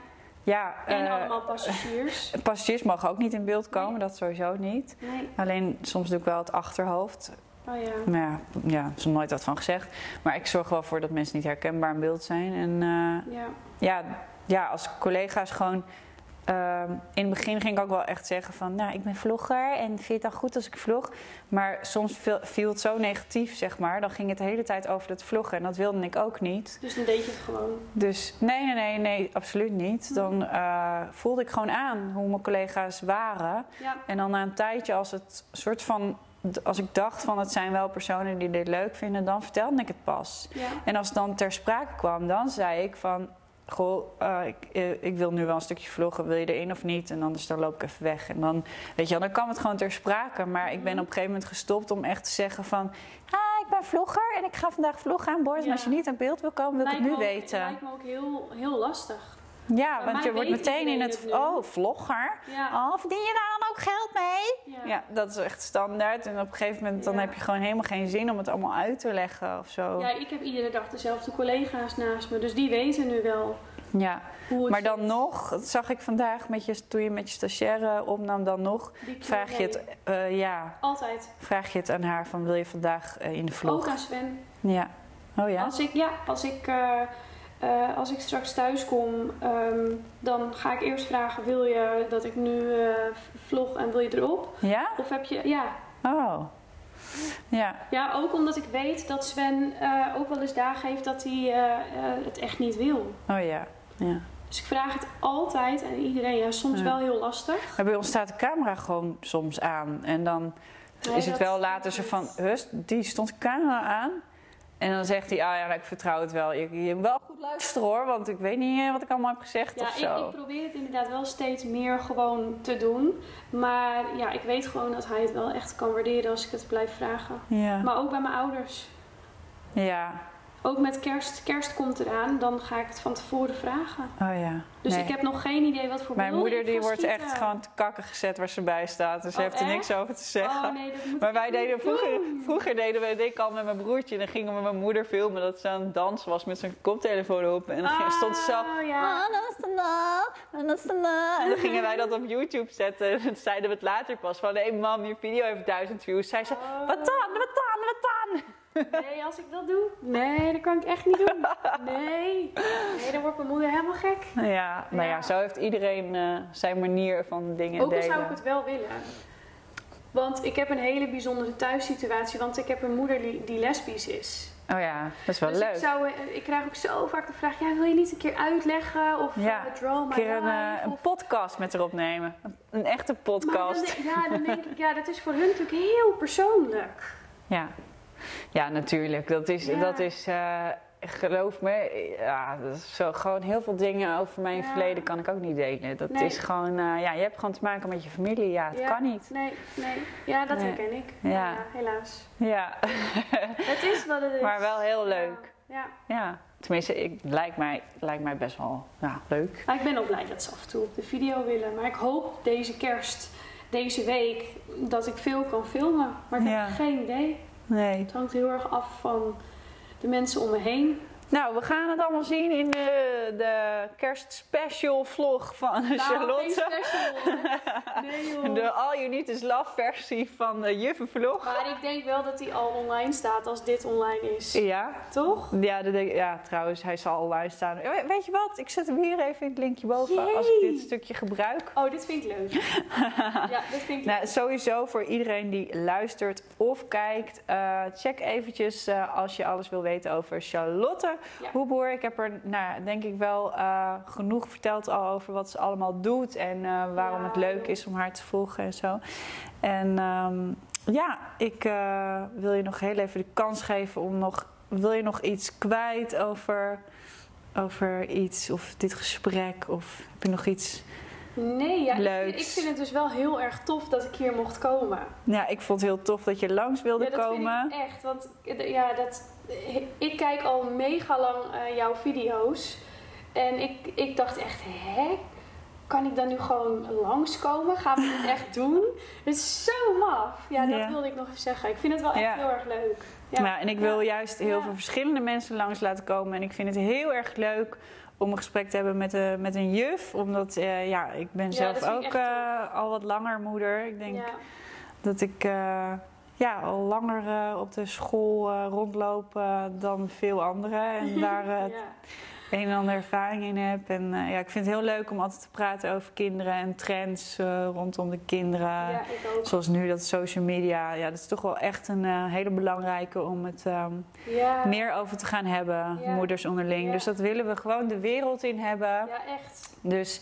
Ja, En eh, allemaal passagiers. *laughs* passagiers mogen ook niet in beeld komen, dat sowieso niet. Nee, Alleen soms doe ik wel het achterhoofd. oh ja. Maar ja, ja, er is nog nooit wat van gezegd. Maar ik zorg wel voor dat mensen niet herkenbaar in beeld zijn. En eh, Ja, ja, ja, als collega's gewoon. Ehm, in het begin ging ik ook wel echt zeggen van, nou, ik ben vlogger en vind je het dan goed als ik vlog? Maar soms viel, het zo negatief, zeg maar. Dan ging het de hele tijd over het vloggen en dat wilde ik ook niet. dus dan deed je het gewoon. Dus nee, nee, nee, nee, absoluut niet. Dan eh, voelde ik gewoon aan hoe mijn collega's waren. Ja, En dan na een tijdje, als het soort van, als ik dacht van het zijn wel personen die dit leuk vinden, dan vertelde ik het pas. ja. En als het dan ter sprake kwam, dan zei ik van... Goh, ik, eh, ik wil nu wel een stukje vloggen, wil je erin of niet? En anders dan loop ik even weg. En dan, weet je wel, dan kwam het gewoon ter sprake. Maar ik ben op een gegeven moment gestopt om echt te zeggen van... Ah, ik ben vlogger en ik ga vandaag vloggen aan boord. En Ja. als je niet aan beeld wil komen, wil ik het nu ook- weten. lijkt me ook heel, heel lastig. Ja, want je wordt meteen in het... nu. oh, vlogger? Ja. Oh, verdien je daar dan ook geld mee? Ja. Ja, dat is echt standaard. En op een gegeven moment dan Ja. heb je gewoon helemaal geen zin om het allemaal uit te leggen of zo. Ja, ik heb iedere dag dezelfde collega's naast me, dus die weten nu wel Ja. Maar dan zit. nog, dat zag ik vandaag met je, toen je met je stagiaire opnam, dan nog vraag je het, eh, ja, Altijd. vraag je het aan haar van wil je vandaag eh, in de vlog? Ook aan Sven. Ja. Oh ja? Als ik, ja, als ik, eh, eh, als ik straks thuis kom, ehm, dan ga ik eerst vragen: wil je dat ik nu eh, vlog en wil je erop? Ja? Of heb je, ja. Oh. Ja. Ja, ook omdat ik weet dat Sven eh, ook wel eens dagen heeft dat hij het echt niet wil. Oh ja. ja. Dus ik vraag het altijd aan iedereen. Ja, soms Ja. wel heel lastig. Maar bij ons staat de camera gewoon soms aan. En dan Nee, is het wel later zo van, Hust, die stond de camera aan. En dan zegt hij, ah ja, nou, ik vertrouw het wel. Je, je wel goed luisteren hoor, want ik weet niet eh, wat ik allemaal heb gezegd Ja, of ik, zo. ik probeer het inderdaad wel steeds meer gewoon te doen. Maar ja, ik weet gewoon dat hij het wel echt kan waarderen als ik het blijf vragen. Ja. Maar ook bij mijn ouders. ja. Ook met kerst. Kerst komt eraan, dan ga ik het van tevoren vragen. Oh ja. Dus Nee. ik heb nog geen idee wat voor Mijn moeder die wordt schieten. echt gewoon te kakken gezet waar ze bij staat. Dus ze Oh, heeft er niks over te zeggen. Oh nee, dat moet Maar wij deden vroeger, vroeger deden we, deed ik al met mijn broertje. En dan gingen we met mijn moeder filmen dat ze aan het dansen was met zijn koptelefoon op. En dan stond ze zo. Oh, ja. En dan gingen wij dat op YouTube zetten. En zeiden we het later pas van... Hé mam, je video heeft duizend views. Zij zei, Oh. wat dan, wat dan, wat dan? Nee, als ik dat doe. Nee, dat kan ik echt niet doen. *laughs* Nee. Nee, dan wordt mijn moeder helemaal gek. Nou ja, nou ja, Ja. zo heeft iedereen eh, zijn manier van dingen Ook al delen. zou ik het wel willen. Want ik heb een hele bijzondere thuissituatie. Want ik heb een moeder die, die lesbisch is. Oh ja, dat is wel dus leuk. Ik, zou, eh, ik krijg ook zo vaak de vraag: ja, wil je niet een keer uitleggen? Of Ja, eh, draw Een keer een, life? een Of- podcast met erop nemen. Een, echte dan podcast. ja, dan denk ik, ja, dat is voor hun natuurlijk heel persoonlijk. Ja, ja natuurlijk. Dat is, Ja. dat is eh, geloof me, ja, dat is zo, gewoon heel veel dingen over mijn Ja. verleden kan ik ook niet delen. Dat Nee. is gewoon, eh, ja, je hebt gewoon te maken met je familie. Ja, het Ja, kan niet. Nee, nee. Ja, dat Nee. herken ik. Ja. helaas. Ja, Het is wat het *laughs* is. maar wel heel leuk. Ja. Ja, tenminste, ik, lijkt, mij, lijkt mij best wel ja, leuk. Maar ik ben ook blij dat ze af en toe op de video willen. Maar ik hoop deze kerst, deze week, dat ik veel kan filmen. Maar ik heb geen idee. Nee. Het hangt heel erg af van de mensen om me heen. Nou, we gaan het allemaal zien in de, de kerstspecial vlog van Nou, geen Charlotte. Nee *laughs* joh. De All You Need Is Love versie van de Juffenvlog. Maar ik denk wel dat die al online staat als dit online is. Ja, Toch? Ja, dat denk ja, trouwens, hij zal online staan. We- Weet je wat? Ik zet hem hier even in het linkje boven als ik dit stukje gebruik. Oh, dit vind ik leuk. *laughs* ja, dit vind ik leuk. Nou, sowieso voor iedereen die luistert of kijkt, eh, check eventjes eh, als je alles wil weten over Charlotte Ja. Hoeboer. Ik heb er, nou, denk ik wel eh, genoeg verteld al over wat ze allemaal doet en eh, waarom Ja, het leuk is om haar te volgen en zo. En ehm, ja, ik eh, wil je nog heel even de kans geven om nog, wil je nog iets kwijt over, over iets of dit gesprek of heb je nog iets Nee, ja, ik, vind- ik vind het dus wel heel erg tof dat ik hier mocht komen. Ja, ik vond het heel tof dat je langs wilde ja, dat komen. vind ik echt. Want ja, dat, ik kijk al mega lang eh, jouw video's. En ik, ik dacht echt, hè? Kan ik dan nu gewoon langskomen? Gaan we dit echt *laughs* doen? Het is zo maf. Ja, dat Ja. wilde ik nog even zeggen. Ik vind het wel echt Ja. heel erg leuk. Ja. Ja. en ik wil juist heel veel verschillende mensen langs laten komen. En ik vind het heel erg leuk om een gesprek te hebben met, een met een juf. Omdat eh, ja, ik ben zelf ook eh, al wat langer moeder. Ik denk dat ik eh, ja, al langer eh, op de school eh, rondloop eh, dan veel anderen. En *laughs* daar eh, Ja. Een en ander ervaring in heb. En eh, ja, ik vind het heel leuk om altijd te praten over kinderen en trends eh, rondom de kinderen. ja. Zoals nu dat social media, ja, dat is toch wel echt een eh, hele belangrijke om het ehm, Ja. meer over te gaan hebben, moeders onderling. Dus dat willen we gewoon de wereld in hebben. Ja, echt. Dus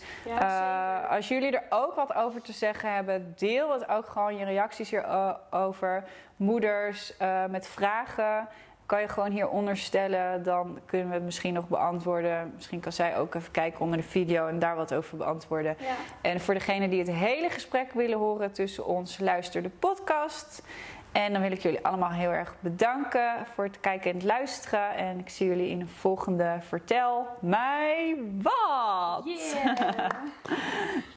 als jullie er ook wat over te zeggen hebben, deel het ook gewoon je reacties hierover. Moeders met vragen. Kan je gewoon hieronder stellen, dan kunnen we het misschien nog beantwoorden. Misschien kan zij ook even kijken onder de video en daar wat over beantwoorden. Ja. En voor degenen die het hele gesprek willen horen tussen ons, luister de podcast. En dan wil ik jullie allemaal heel erg bedanken voor het kijken en het luisteren. En ik zie jullie in een volgende Vertel mij wat. Yeah. *laughs*